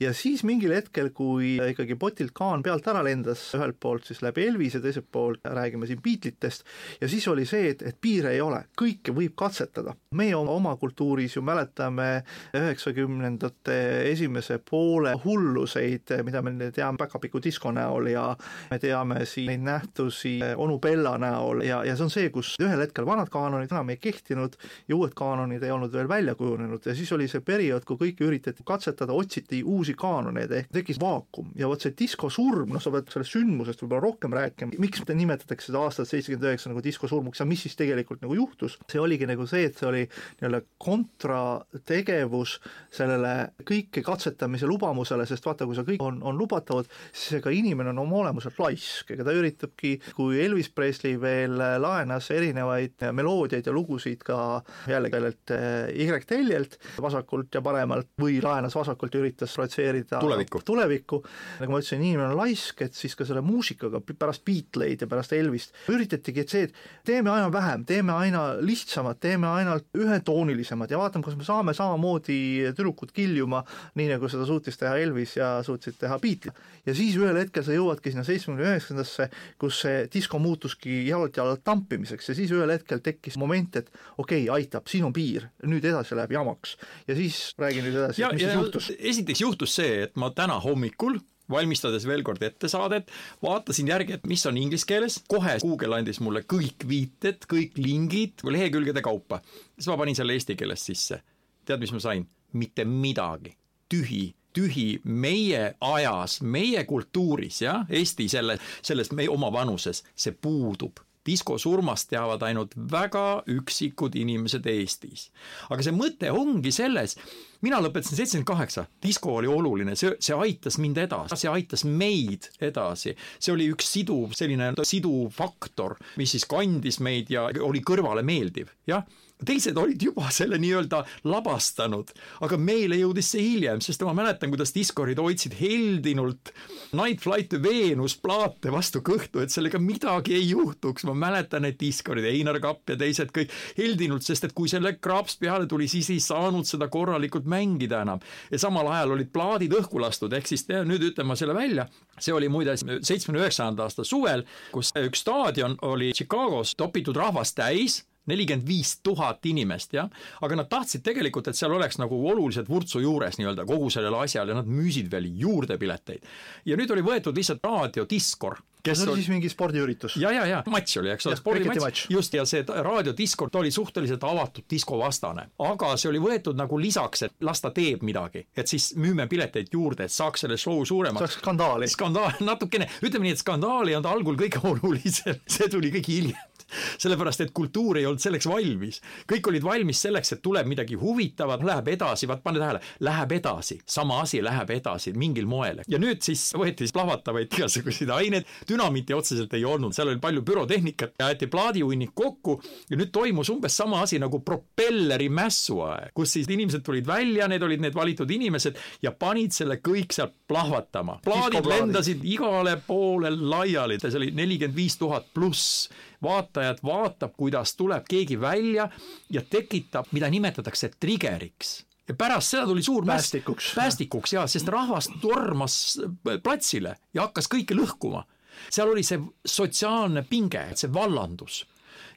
ja siis mingil hetkel, kui ikkagi potilt kaan pealt ära lendas, ühelt poolt siis läbi Elvise, teiselt poolt räägime siin Beatlesitest, ja siis oli see, et, et piire ei ole, kõike võib katsetada. meie oma kultuuris ju mäletame üheksakümnendate esimese poole hulluseid, mida me teame Päkapiku disko näol ja me teame siin neid nähtusi onu Bella näol ja, ja see on see, kus ühel hetkel vanad kaanonid enam ei kehtinud ja uued kaanonid ei olnud veel välja kujunenud ja siis oli see periood, kui kõike üritati katsetada, otsiti uusi kaanoneid ehk tekkis vaakum. Ja vot see diskosurm, noh, sa pead sellest sündmusest võib-olla rohkem rääkima, miks nimetatakse seda aastat seitsekümmend üheksa nagu diskosurmuks ja mis siis tegelikult nagu juhtus, see oligi nagu see, et see oli nii-öelda kontrategevus sellele kõike katsetamise lubamusele, sest vaata, kui see kõik on, on lubatavad, siis ega inimene on oma olemuselt laisk, ega ta üritabki, kui Elvis Presley veel laenas erinevaid meloodiaid ja lugusid ka jälle kellelt Y teljelt vasakult ja paremalt või laenas vasakult ja üritas projitseerida tulevikku, tulevikku., nagu ma ütlesin, inimene on laisk, et siis ka selle muusikaga pärast Beatleid ja pärast Elvist üritatigi, et see, et teeme aina vähem, teeme aina lihtsamad, teeme ainult ühetoonilisemad ja vaatame, kas me saame samamoodi tüdrukud kiljuma, nii nagu seda suutis teha Elvis ja suutsid teha Beatleid. ja siis ühel hetkel sa jõuadki sinna seitsmekümne üheksandasse, kus see disko muutuski jalalt jalalt tampimiseks ja siis ühel hetkel tekkis moment, et okei okay,, aitab, siin on piir, nüüd edasi läheb jamaks. Ja siis räägi nüüd edasi, mis ja, siis juhtus? esiteks juhtus see, et ma täna hommikul valmistades veel kord ette saadet, vaatasin järgi, et mis on inglise keeles, kohe Google andis mulle kõik viited, kõik lingid lehekülgede kaupa. siis ma panin selle eesti keeles sisse. tead, mis ma sain? mitte midagi, tühi tühi meie ajas, meie kultuuris, jah, Eesti selle, selles meie oma vanuses, see puudub diskosurmast teavad ainult väga üksikud inimesed Eestis. aga see mõte ongi selles, mina lõpetasin seitsekümmend kaheksa, disko oli oluline, see, see aitas mind edasi, see aitas meid edasi. see oli üks siduv, selline siduv faktor, mis siis kandis meid ja oli kõrvale meeldiv, jah teised olid juba selle nii-öelda labastanud, aga meile jõudis see hiljem, sest ma mäletan, kuidas diskorid hoidsid heldinult Night Flight to Venus plaate vastu kõhtu, et sellega midagi ei juhtuks. ma mäletan neid diskorid, Einar Kapp ja teised kõik heldinult, sest et kui selle kraps peale tuli, siis ei saanud seda korralikult mängida enam. ja samal ajal olid plaadid õhku lastud, ehk siis nüüd ütlen ma selle välja, see oli muide seitsmekümne üheksanda aasta suvel, kus üks staadion oli Chicagos topitud rahvast täis nelikümmend viis tuhat inimest, jah, aga nad tahtsid tegelikult, et seal oleks nagu oluliselt vurtsu juures nii-öelda kogu sellele asjale ja nad müüsid veel juurde pileteid. ja nüüd oli võetud lihtsalt raadiodiskor, kes see oli siis mingi spordiüritus? ja, ja, ja matš oli, eks ole, spordimatš, just, ja see raadiodiskord oli suhteliselt avatud diskovastane. aga see oli võetud nagu lisaks, et las ta teeb midagi, et siis müüme pileteid juurde, et saaks selle show suuremaks. saaks skandaali. skandaal, natukene, ütleme nii, et skandaal ei olnud algul kõige olulisem, see tuli kõik hiljem sellepärast et kultuur ei olnud selleks valmis. kõik olid valmis selleks, et tuleb midagi huvitavat, läheb edasi, vaat pane tähele, läheb edasi, sama asi läheb edasi mingil moel. ja nüüd siis võeti plahvatavaid igasuguseid aineid, dünamiiti otseselt ei olnud, seal oli palju pürotehnikat, aeti plaadihunnik kokku ja nüüd toimus umbes sama asi nagu propelleri mässuaeg, kus siis inimesed tulid välja, need olid need valitud inimesed ja panid selle kõik seal plahvatama. plaadid lendasid igale poole laiali, see oli nelikümmend viis tuhat pluss vaatajat vaatab, kuidas tuleb keegi välja ja tekitab, mida nimetatakse trigeriks. Ja pärast seda tuli suur päästikuks, päästikuks ja, sest rahvas tormas platsile ja hakkas kõike lõhkuma. seal oli see sotsiaalne pinge, see vallandus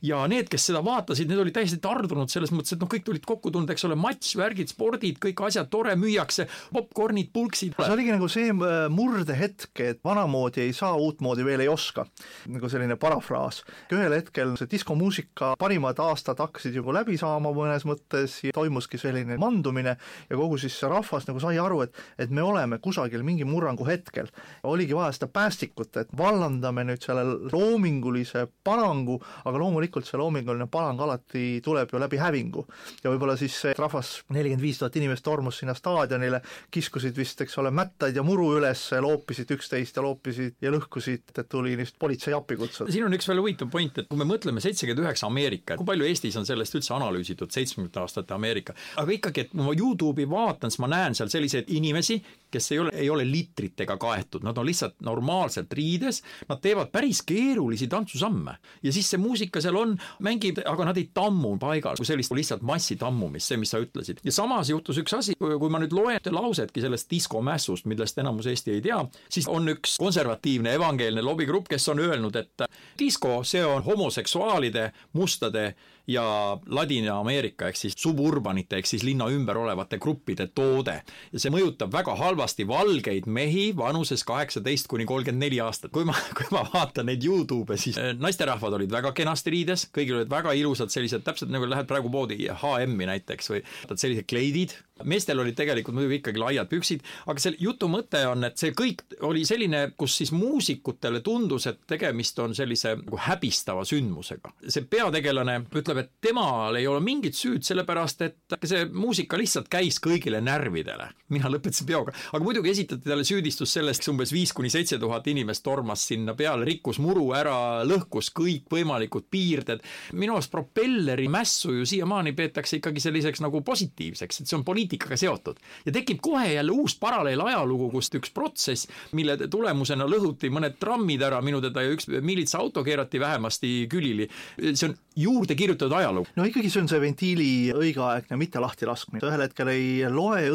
ja need, kes seda vaatasid, need olid täiesti tardunud selles mõttes, et noh, kõik tulid kokku tulnud, eks ole, matš, värgid, spordid, kõik asjad, tore, müüakse, popkornid, pulksid. see oligi nagu see äh, murdehetk, et vanamoodi ei saa, uutmoodi veel ei oska. nagu selline parafraas. ühel hetkel see diskomuusika parimad aastad hakkasid juba läbi saama mõnes mõttes ja toimuski selline mandumine ja kogu siis see rahvas nagu sai aru, et, et me oleme kusagil mingi murrangu hetkel. oligi vaja seda päästikut, et vallandame nüüd selle loomingulise parangu, aga loomulikult loomulikult see loominguline palang alati tuleb ju läbi hävingu. ja võib-olla siis rahvas, nelikümmend viis tuhat inimest tormus sinna staadionile, kiskusid vist, eks ole, mättaid ja muru üles, loopisid üksteist ja loopisid ja lõhkusid, et tuli vist politsei appi kutsuda. siin on üks veel huvitav point, et kui me mõtleme seitsekümmend üheksa Ameerika, kui palju Eestis on sellest üldse analüüsitud, seitsmekümnendate aastate Ameerika, aga ikkagi, et kui ma Youtube'i vaatan, siis ma näen seal selliseid inimesi, kes ei ole, ei ole litritega kaetud, nad on lihtsalt normaalselt riides, nad teevad päris keerulisi tantsusamme ja siis see muusika seal on, mängib, aga nad ei tammu paigal, kui sellist lihtsalt massi tammumist, see, mis sa ütlesid. ja samas juhtus üks asi, kui ma nüüd loen lausetki sellest diskomässust, millest enamus Eesti ei tea, siis on üks konservatiivne evangeelne lobigrupp, kes on öelnud, et disko, see on homoseksuaalide, mustade ja Ladina-Ameerika ehk siis suburbanite ehk siis linna ümber olevate gruppide toode. ja see mõjutab väga halvasti valgeid mehi vanuses kaheksateist kuni kolmkümmend neli aastat. kui ma, kui ma vaatan neid Youtube'e, siis eh, naisterahvad olid väga kenasti riides, kõigil olid väga ilusad sellised, täpselt nagu lähed praegu poodi HM-i näiteks või sellised kleidid, meestel olid tegelikult muidugi ikkagi laiad püksid, aga selle jutu mõte on, et see kõik oli selline, kus siis muusikutele tundus, et tegemist on sellise nagu häbistava sündmusega. see peategelane ütleb, et temal ei ole mingit süüd, sellepärast et see muusika lihtsalt käis kõigile närvidele. mina lõpetasin peoga, aga muidugi esitati talle süüdistus sellest, umbes viis kuni seitse tuhat inimest tormas sinna peale, rikkus muru ära, lõhkus kõikvõimalikud piirded. minu arust propelleri mässu ju siiamaani peetakse ikkagi selliseks nagu positiivseks, et see on poliitikaga seotud. ja tekib kohe jälle uus paralleel ajalugu, kust üks protsess, mille tulemusena lõhuti mõned trammid ära minu teada ja üks miilitsaauto keerati vähemasti külili. see on juurde kirjutatud ajalugu. no ikkagi see on see ventiili õigeaegne mitte lahtilaskmine, ühel hetkel ei loe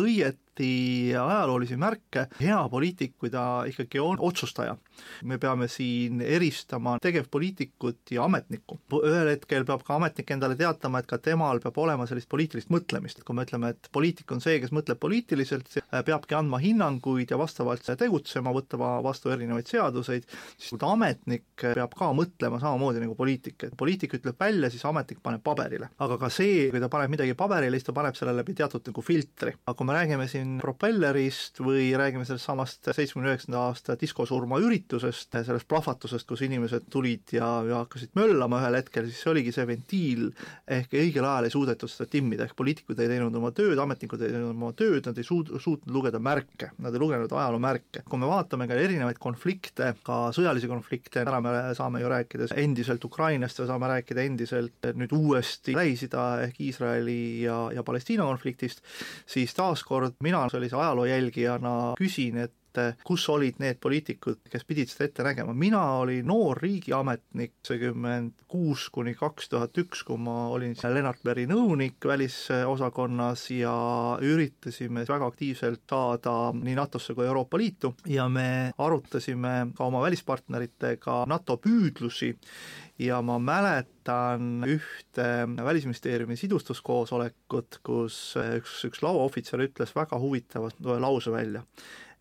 õieti ajaloolisi märke, hea poliitik, kui ta ikkagi on otsustaja me peame siin eristama tegevpoliitikut ja ametnikku. ühel hetkel peab ka ametnik endale teatama, et ka temal peab olema sellist poliitilist mõtlemist, kui me ütleme, et poliitik on see, kes mõtleb poliitiliselt, peabki andma hinnanguid ja vastavalt tegutsema, võtma vastu erinevaid seaduseid, siis ametnik peab ka mõtlema samamoodi nagu poliitik, et poliitik ütleb välja, siis ametnik paneb paberile. aga ka see, kui ta paneb midagi paberile, siis ta paneb selle läbi teatud nagu filtri. aga kui me räägime siin propellerist või räägime sellest samast seitsmekümne üheksanda aasta diskosurma üritusest, üritusest, sellest plahvatusest, kus inimesed tulid ja, ja hakkasid möllama ühel hetkel, siis see oligi see ventiil, ehk õigel ajal ei suudetud seda timmida, ehk poliitikud ei teinud oma tööd, ametnikud ei teinud oma tööd, nad ei suud-, suutnud lugeda märke, nad ei lugenud ajaloo märke. kui me vaatame ka erinevaid konflikte, ka sõjalisi konflikte, täna me saame ju rääkida endiselt Ukrainast ja saame rääkida endiselt nüüd uuesti Lähis-Ida ehk Iisraeli ja, ja Palestiina konfliktist, siis taaskord mina sellise ajaloo jälgijana küsin, et et kus olid need poliitikud, kes pidid seda ette nägema, mina olin noor riigiametnik, seitsekümmend kuus kuni kaks tuhat üks, kui ma olin Lennart Meri nõunik välisosakonnas ja üritasime väga aktiivselt saada nii NATO-sse kui Euroopa Liitu. Ja me arutasime ka oma välispartneritega NATO püüdlusi. Ja ma mäletan ühte Välisministeeriumi sidustuskoosolekut, kus üks, üks lauaohvitser ütles väga huvitava lause välja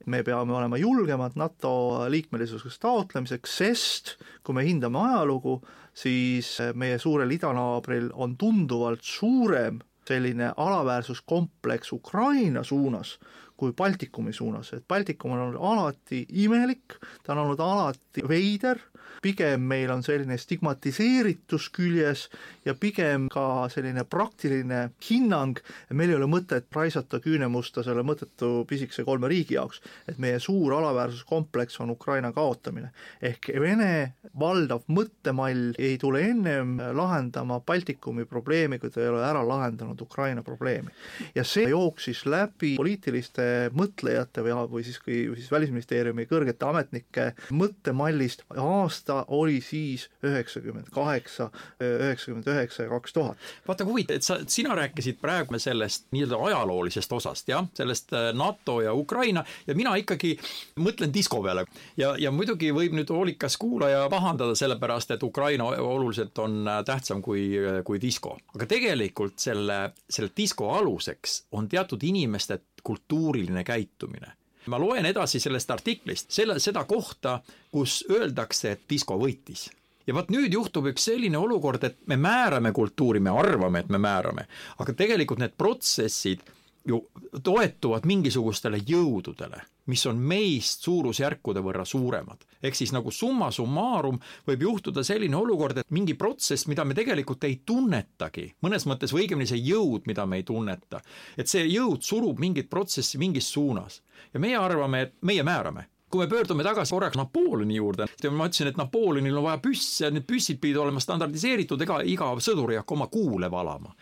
me peame olema julgemad NATO liikmelisuseks taotlemiseks, sest kui me hindame ajalugu, siis meie suurel idanaabril on tunduvalt suurem selline alaväärsuskompleks Ukraina suunas kui Baltikumi suunas, et Baltikum on olnud alati imelik, ta on olnud alati veider, pigem meil on selline stigmatiseeritus küljes ja pigem ka selline praktiline hinnang, meil ei ole mõtet raisata küünemusta selle mõttetu pisikese kolme riigi jaoks, et meie suur alaväärsuskompleks on Ukraina kaotamine. ehk Vene valdav mõttemall ei tule ennem lahendama Baltikumi probleemi, kui ta ei ole ära lahendanud Ukraina probleemi. ja see jooksis läbi poliitiliste mõtlejate või, või siis, kui siis Välisministeeriumi kõrgete ametnike mõttemallist aasta aasta oli siis üheksakümmend kaheksa, üheksakümmend üheksa ja kaks tuhat. vaata kui huvitav, et sa, sina rääkisid praegu sellest nii-öelda ajaloolisest osast, jah, sellest äh, NATO ja Ukraina ja mina ikkagi mõtlen disko peale. ja, ja muidugi võib nüüd hoolikas kuulaja pahandada sellepärast, et Ukraina oluliselt on äh, tähtsam kui, äh, kui disko. aga tegelikult selle, selle disko aluseks on teatud inimeste kultuuriline käitumine ma loen edasi sellest artiklist selle, seda kohta, kus öeldakse, et disko võitis. Ja vot nüüd juhtub üks selline olukord, et me määrame kultuuri, me arvame, et me määrame, aga tegelikult need protsessid ju toetuvad mingisugustele jõududele, mis on meist suurusjärkude võrra suuremad. ehk siis nagu summa summarum võib juhtuda selline olukord, et mingi protsess, mida me tegelikult ei tunnetagi, mõnes mõttes või õigemini see jõud, mida me ei tunneta, et see jõud surub mingit protsessi mingis suunas. Ja meie arvame, et meie määrame. Kui me pöördume tagasi korraks Napoleoni juurde, ma ütlesin, et Napoleonil on vaja püsse, need püssid pidid olema standardiseeritud, ega iga sõdur ei hakka oma kuule valama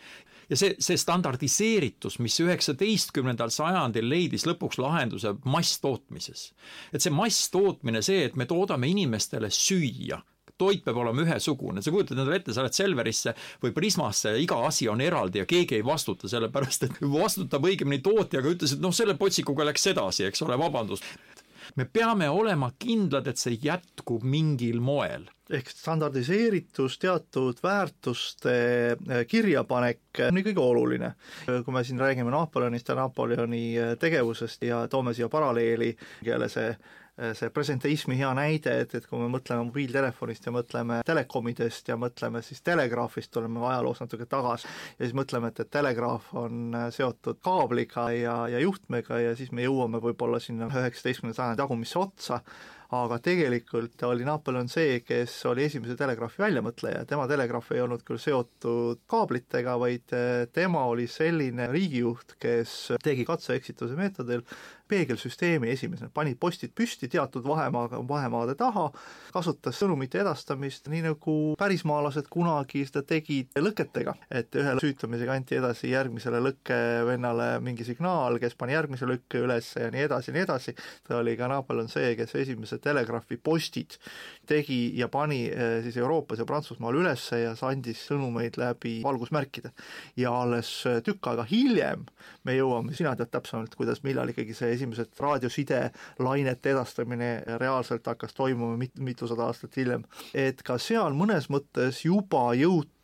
ja see, see standardiseeritus, mis üheksateistkümnendal sajandil leidis lõpuks lahenduse masstootmises. et see masstootmine, see, et me toodame inimestele süüa, toit peab olema ühesugune, sa kujutad endale ette, sa lähed Selverisse või Prismasse ja iga asi on eraldi ja keegi ei vastuta, sellepärast et vastutab õigemini tootja, aga ütles, et noh, selle potsikuga läks edasi, eks ole, vabandust. Me peame olema kindlad, et see jätkub mingil moel ehk standardiseeritus, teatud väärtuste eh, kirjapanek on kõige oluline. kui me siin räägime Napoleonist ja Napoleoni eh, tegevusest ja toome siia paralleeli, jälle see Äh, see presenteismi hea näide, et, et kui me mõtleme mobiiltelefonist ja mõtleme telekomidest ja mõtleme siis telegraafist, tuleme ajaloos natuke tagasi, ja siis mõtleme, et, et telegraaf on äh, seotud kaabliga ja, ja juhtmega ja siis me jõuame võib-olla sinna üheksateistkümnenda sajandi tagumisse otsa, aga tegelikult oli Napoleon see, kes oli esimese telegraafi väljamõtleja, tema telegraaf ei olnud küll seotud kaablitega, vaid äh, tema oli selline riigijuht, kes tegi katse-eksituse meetodil peegelsüsteemi esimesena, pani postid püsti teatud vahemaaga, vahemaade taha, kasutas sõnumite edastamist, nii nagu pärismaalased kunagi seda tegid lõketega, et ühe süütamisega anti edasi järgmisele lõkkevennale mingi signaal, kes pani järgmise lõkke üles ja nii edasi ja nii edasi, ta oli ka Napoleon see, kes esimesed telegraafi postid tegi ja pani eh, siis Euroopas ja Prantsusmaal üles ja andis sõnumeid läbi valgusmärkide. ja alles tükk aega hiljem me jõuame, sina tead täpsemalt, kuidas, millal ikkagi see esimesed raadioside lainete edastamine reaalselt hakkas toimuma mit-, mitusada aastat hiljem. et ka seal mõnes mõttes juba jõuti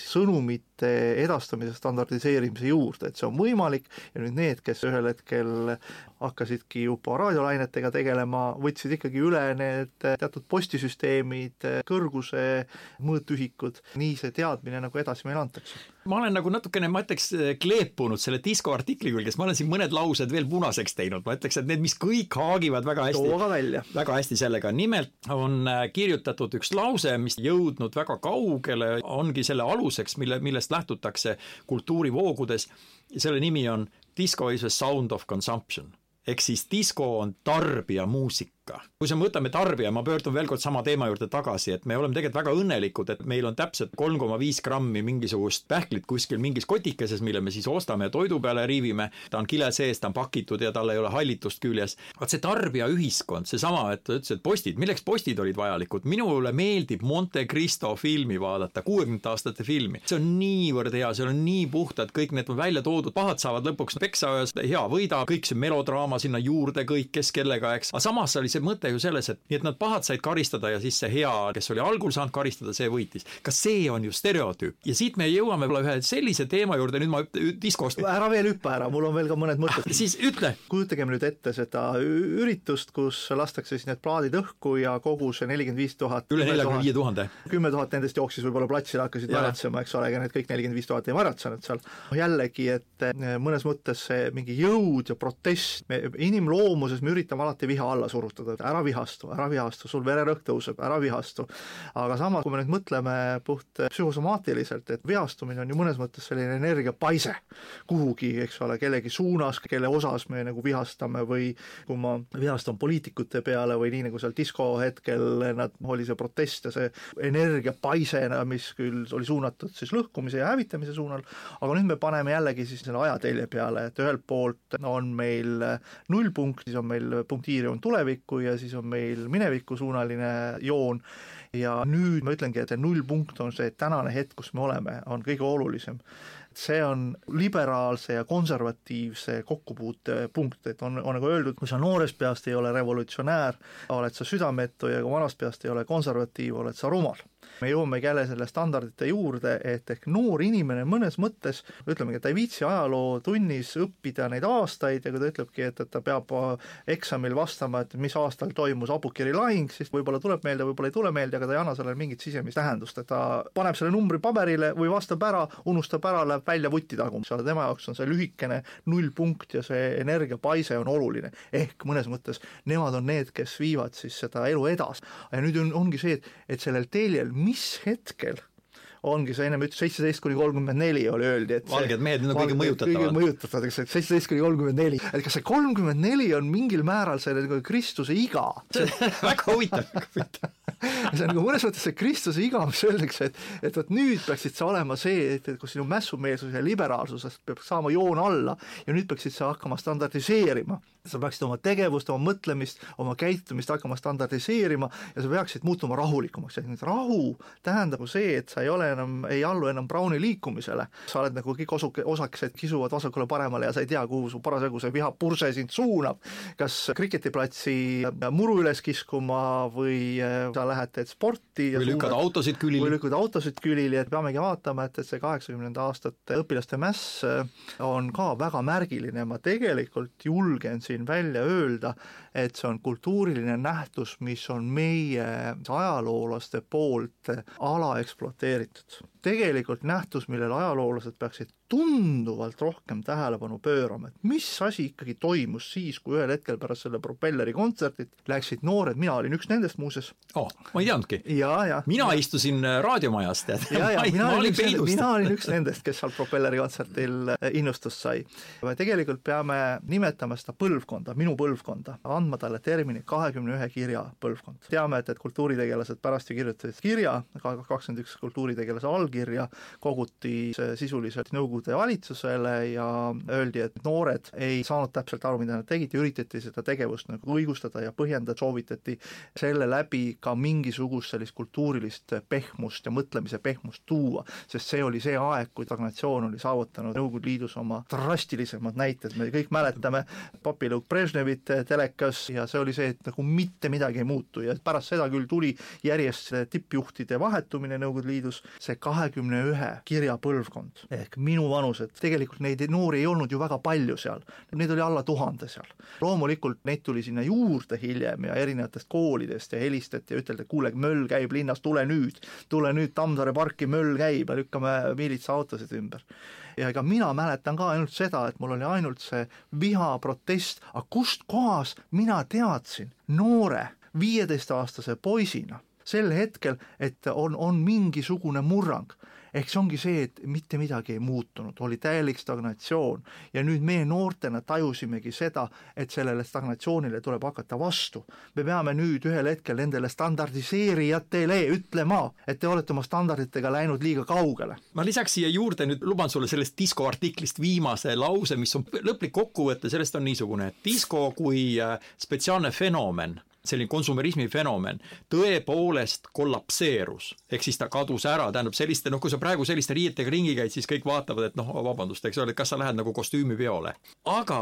sõnumite edastamise standardiseerimise juurde, et see on võimalik ja nüüd need, kes ühel hetkel hakkasidki juba raadiolainetega tegelema, võtsid ikkagi üle need teatud postisüsteemid, kõrguse mõõtühikud, nii see teadmine nagu edasi meile antakse. ma olen nagu natukene, ma ütleks, kleepunud selle disko artikli külge, sest ma olen siin mõned laused veel punaseks teinud, ma ütleks, et need, mis kõik haagivad väga hästi. väga hästi sellega, nimelt on äh, kirjutatud üks lause, mis jõudnud väga kaugele, ongi selle aluseks, mille, millest lähtutakse kultuurivoogudes, selle nimi on Disco is a sound of consumption. Ehk siis disko on tarbijamuusika ikka. kui me võtame tarbija, ma pöördun veel kord sama teema juurde tagasi, et me oleme tegelikult väga õnnelikud, et meil on täpselt kolm koma viis grammi mingisugust pähklit kuskil mingis kotikeses, mille me siis ostame ja toidu peale riivime, ta on kile sees, ta on pakitud ja tal ei ole hallitust küljes. vaat see tarbijaühiskond, seesama, et ta ütles, et postid, milleks postid olid vajalikud, minule meeldib Monte Cristo filmi vaadata, kuuekümnendate aastate filmi, see on niivõrd hea, seal on nii puhtad, kõik need välja toodud, pahad saavad lõpuks peksa, hea võida, kõik see melodraama sinna juurde, kõik, kes kellega, eks, aga samas oli see see mõte ju selles, et nii et nad pahad said karistada ja siis see hea, kes oli algul saanud karistada, see võitis. ka see on ju stereotüüp ja siit me jõuame võib-olla ühe sellise teema juurde, nüüd ma diskost. ära veel hüppa ära, mul on veel ka mõned mõtted. siis ütle. kujutagem nüüd ette seda üritust, kus lastakse siis need plaadid õhku ja kogu see nelikümmend viis tuhat. üle neljakümne viie tuhande. kümme tuhat nendest jooksis võib-olla platsile, hakkasid märatsema, eks ole, ega need kõik nelikümmend viis tuhat ei märatsenud seal. jällegi, et eh, mõnes mõttes see mingi jõud ja protest, me inimloomuses me üritame alati viha alla surutada, et ära vihastu, ära vihastu, sul vererõhk tõuseb, ära vihastu. aga samas, kui me nüüd mõtleme puht psühhosomaatiliselt, et vihastumine on ju mõnes mõttes selline energiapaise kuhugi, eks ole, kellegi suunas, kelle osas me nagu vihastame või kui ma vihastan poliitikute peale või nii, nagu seal disko hetkel nad, oli see protest ja see energiapaisena, mis küll oli suunatud siis lõhkumise ja hävitamise suunal, aga nüüd me paneme jällegi siis selle ajatelje peale, et ühelt poolt on meil nullpunkt, siis on meil punktiirium tulevikku ja siis on meil minevikusuunaline joon. Ja nüüd ma ütlengi, et see nullpunkt on see tänane hetk, kus me oleme, on kõige olulisem. See on liberaalse ja konservatiivse kokkupuutepunkt, et on, on nagu öeldud, kui sa noorest peast ei ole revolutsionäär, oled sa südametu ja kui vanast peast ei ole konservatiiv, oled sa rumal me jõuamegi jälle selle standardite juurde, et ehk noor inimene mõnes mõttes, ütlemegi, et ta ei viitsi ajalootunnis õppida neid aastaid ja kui ta ütlebki, et, et ta peab eksamil vastama, et mis aastal toimus Abukiri lahing, siis võib-olla tuleb meelde, võib-olla ei tule meelde, aga ta ei anna sellele mingit sisemist tähendust, et ta paneb selle numbri paberile või vastab ära, unustab ära, läheb välja vutti tagumisele, tema jaoks on see lühikene nullpunkt ja see energiapaise on oluline. ehk mõnes mõttes nemad on need, kes viivad siis seda elu edasi. ja nüüd on, ongi see, et, et sellel teljel, mis hetkel ongi, sa ennem ütlesid seitseteist kuni kolmkümmend neli oli, öeldi, et valged mehed, need on kõige mõjutatavad. kõige mõjutatavad, eks, et seitseteist kuni kolmkümmend neli, et kas see kolmkümmend neli on mingil määral selle nagu Kristuse iga? väga huvitav, väga huvitav see on nagu mõnes mõttes see Kristuse iga, mis öeldakse, et et vot nüüd peaksid sa olema see, et, et kus sinu mässumeelsus ja liberaalsusest peab saama joon alla ja nüüd peaksid sa hakkama standardiseerima sa peaksid oma tegevust, oma mõtlemist, oma käitumist hakkama standardiseerima ja sa peaksid muutuma rahulikumaks, et nüüd rahu tähendab see, et sa ei ole enam, ei allu enam Browni liikumisele, sa oled nagu kõik osuke, osakesed kisuvad vasakule-paremale ja sa ei tea, kuhu su parasjagu see vihapurse sind suunab, kas kriketiplatsi muru üles kiskuma või äh, sa lähed, teed sporti või lükkad autosid külili. või lükkad autosid külili, et peamegi vaatama, et, et see kaheksakümnenda aastate õpilaste mäss äh, on ka väga märgiline, ma tegelikult julgen siin välja öelda, et see on kultuuriline nähtus, mis on meie ajaloolaste poolt alaekspluateeritud. startet. Tegelikult nähtus, millele ajaloolased peaksid tunduvalt rohkem tähelepanu pöörama, et mis asi ikkagi toimus siis, kui ühel hetkel pärast selle propelleri kontsertit läksid noored, mina olin üks nendest muuseas oh,. ma ei teadnudki. mina ja. istusin äh, raadiomajas, tead. ja, ja mina olin üks, mina olin üks nendest, kes seal propelleri kontserdil äh, innustust sai. me tegelikult peame nimetama seda põlvkonda, minu põlvkonda, andma talle termini kahekümne ühe kirja põlvkond. teame, et, et kultuuritegelased pärast ju kirjutasid kirja, kakskümmend üks kultuuritegelase allkirja koguti sisuliselt Nõukogude valitsusele ja öeldi, et noored ei saanud täpselt aru, mida nad tegid ja üritati seda tegevust nagu õigustada ja põhjendada, soovitati selle läbi ka mingisugust sellist kultuurilist pehmust ja mõtlemise pehmust tuua, sest see oli see aeg, kui stagnatsioon oli saavutanud Nõukogude Liidus oma drastilisemad näited, me kõik mäletame papilõuk Brežnevit telekas ja see oli see, et nagu mitte midagi ei muutu ja pärast seda küll tuli järjest tippjuhtide vahetumine Nõukogude Liidus, see kahekümne ühe kirja põlvkond ehk minu vanused, tegelikult neid noori ei olnud ju väga palju seal, neid oli alla tuhande seal. loomulikult neid tuli sinna juurde hiljem ja erinevatest koolidest ja helistati ja üteldi, et kuule, möll käib linnas, tule nüüd, tule nüüd Tammsaare parki, möll käib ja lükkame miilitsaautosid ümber. Ja ega mina mäletan ka ainult seda, et mul oli ainult see viha, protest, aga kust kohas mina teadsin noore viieteistaastase poisina sel hetkel, et on, on mingisugune murrang. Ehk see ongi see, et mitte midagi ei muutunud, oli täielik stagnatsioon. Ja nüüd meie noortena tajusimegi seda, et sellele stagnatsioonile tuleb hakata vastu. me peame nüüd ühel hetkel nendele standardiseerijatele ütlema, et te olete oma standarditega läinud liiga kaugele. ma lisaks siia juurde nüüd luban sulle sellest disko artiklist viimase lause, mis on lõplik kokkuvõte, sellest on niisugune, et disko kui äh, spetsiaalne fenomen selline konsumerismi fenomen tõepoolest kollapseerus, ehk siis ta kadus ära, tähendab selliste, noh, kui sa praegu selliste riietega ringi käid, siis kõik vaatavad, et noh, vabandust, eks ole, et kas sa lähed nagu kostüümipeole. aga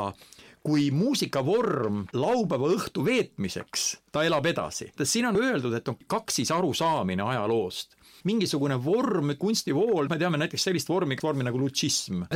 kui muusikavorm laupäeva õhtu veetmiseks, ta elab edasi. siin on öeldud, et on kaks siis arusaamine ajaloost mingisugune vorm, kunstivool, me teame näiteks sellist vormi, vormi nagu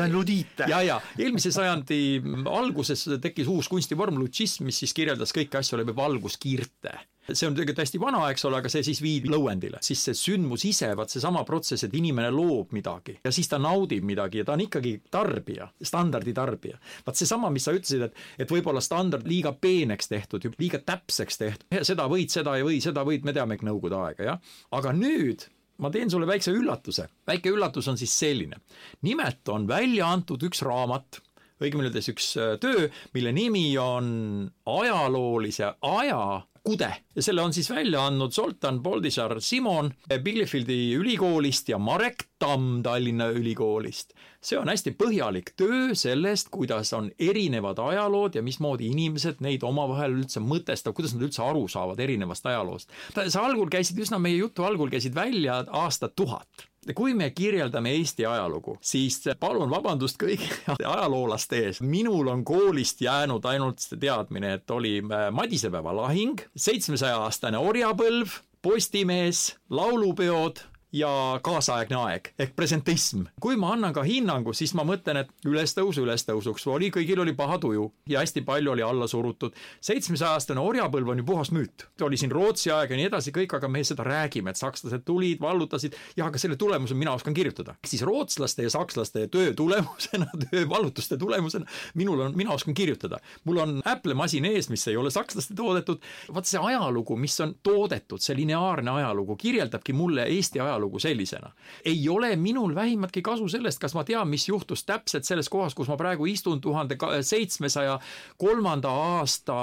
on ludiite. ja, ja eelmise sajandi alguses tekkis uus kunstivorm lutsism, mis siis kirjeldas kõiki asju läbi valguskiirte see on tegelikult hästi vana, eks ole, aga see siis viidi lõuendile, siis see sündmus ise, vaat seesama protsess, et inimene loob midagi ja siis ta naudib midagi ja ta on ikkagi tarbija, standardi tarbija. vaat seesama, mis sa ütlesid, et, et võib-olla standard liiga peeneks tehtud, liiga täpseks tehtud, seda võid, seda ei või, seda võid, me teame Nõukogude aega, jah. aga nüüd ma teen sulle väikse üllatuse. väike üllatus on siis selline. nimelt on välja antud üks raamat, õigemini öeldes üks äh, töö, mille nimi on ajaloolise aja kude ja selle on siis välja andnud Zoltan Boldisar Simon Bielefeldi ülikoolist ja Marek Tamm Tallinna Ülikoolist. see on hästi põhjalik töö sellest, kuidas on erinevad ajalood ja mismoodi inimesed neid omavahel üldse mõtestavad, kuidas nad üldse aru saavad erinevast ajaloost. sa algul käisid üsna, meie jutu algul käisid välja aastat tuhat kui me kirjeldame Eesti ajalugu, siis palun vabandust kõigi ajaloolaste ees, minul on koolist jäänud ainult see teadmine, et oli äh, Madisepäeva lahing, seitsmesaja aastane orjapõlv, Postimees, laulupeod ja kaasaegne aeg ehk presentism. kui ma annan ka hinnangu, siis ma mõtlen, et ülestõus ülestõusuks oli, kõigil oli paha tuju ja hästi palju oli alla surutud. seitsmesaja-aastane orjapõlv on ju puhas müüt. oli siin Rootsi aeg ja nii edasi kõik, aga me seda räägime, et sakslased tulid, vallutasid, jah, aga selle tulemuse mina oskan kirjutada. siis rootslaste ja sakslaste töö tulemusena, töö vallutuste tulemusena, minul on, mina oskan kirjutada. mul on Apple masin ees, mis ei ole sakslaste toodetud. vaat see ajalugu, mis on toodetud, see lineaarne ajalugu kirjeldabki mulle Eesti ajalugu ajalugu sellisena. ei ole minul vähimatki kasu sellest, kas ma tean, mis juhtus täpselt selles kohas, kus ma praegu istun tuhande seitsmesaja kolmanda aasta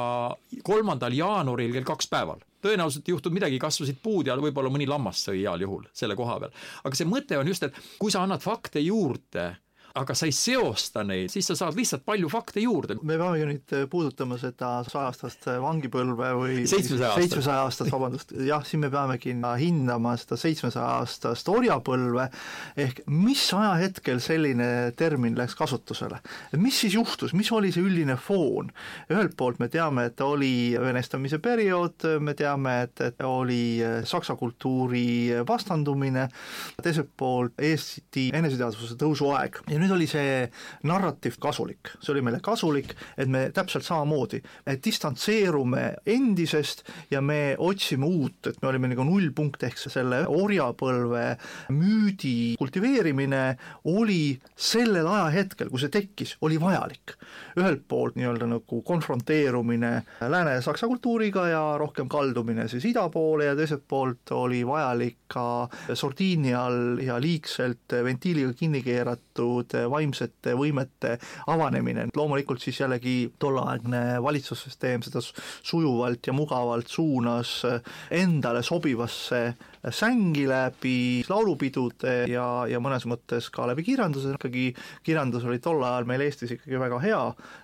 kolmandal jaanuaril kell kaks päeval tõenäoliselt ei juhtunud midagi, kasvasid puud ja võib-olla mõni lammas sõi heal juhul selle koha peal. aga see mõte on just, et kui sa annad fakte juurde, aga sa ei seosta neid, siis sa saad lihtsalt palju fakte juurde. me peame ju nüüd puudutama seda sajastast vangipõlve või seitsmesaja aastast, vabandust, jah, siin me peamegi hindama seda seitsmesaja aastast orjapõlve, ehk mis ajahetkel selline termin läks kasutusele. mis siis juhtus, mis oli see üldine foon? ühelt poolt me teame, et oli venestamise periood, me teame, et, et oli saksa kultuuri vastandumine, teiselt poolt Eesti eneseteadvuse tõusuaeg ja nüüd oli see narratiiv kasulik, see oli meile kasulik, et me täpselt samamoodi distantseerume endisest ja me otsime uut, et me olime nagu nullpunkt, ehk selle orjapõlve müüdi kultiveerimine oli sellel ajahetkel, kui see tekkis, oli vajalik. ühelt poolt nii-öelda nagu konfronteerumine lääne-saksa kultuuriga ja rohkem kaldumine siis ida poole ja teiselt poolt oli vajalik ka sordiini all ja liigselt ventiiliga kinni keeratud vaimsete võimete avanemine, loomulikult siis jällegi tolleaegne valitsussüsteem seda sujuvalt ja mugavalt suunas endale sobivasse sängi läbi laulupidude ja, ja mõnes mõttes ka läbi kirjanduse, ikkagi kirjandus oli tol ajal meil Eestis ikkagi väga hea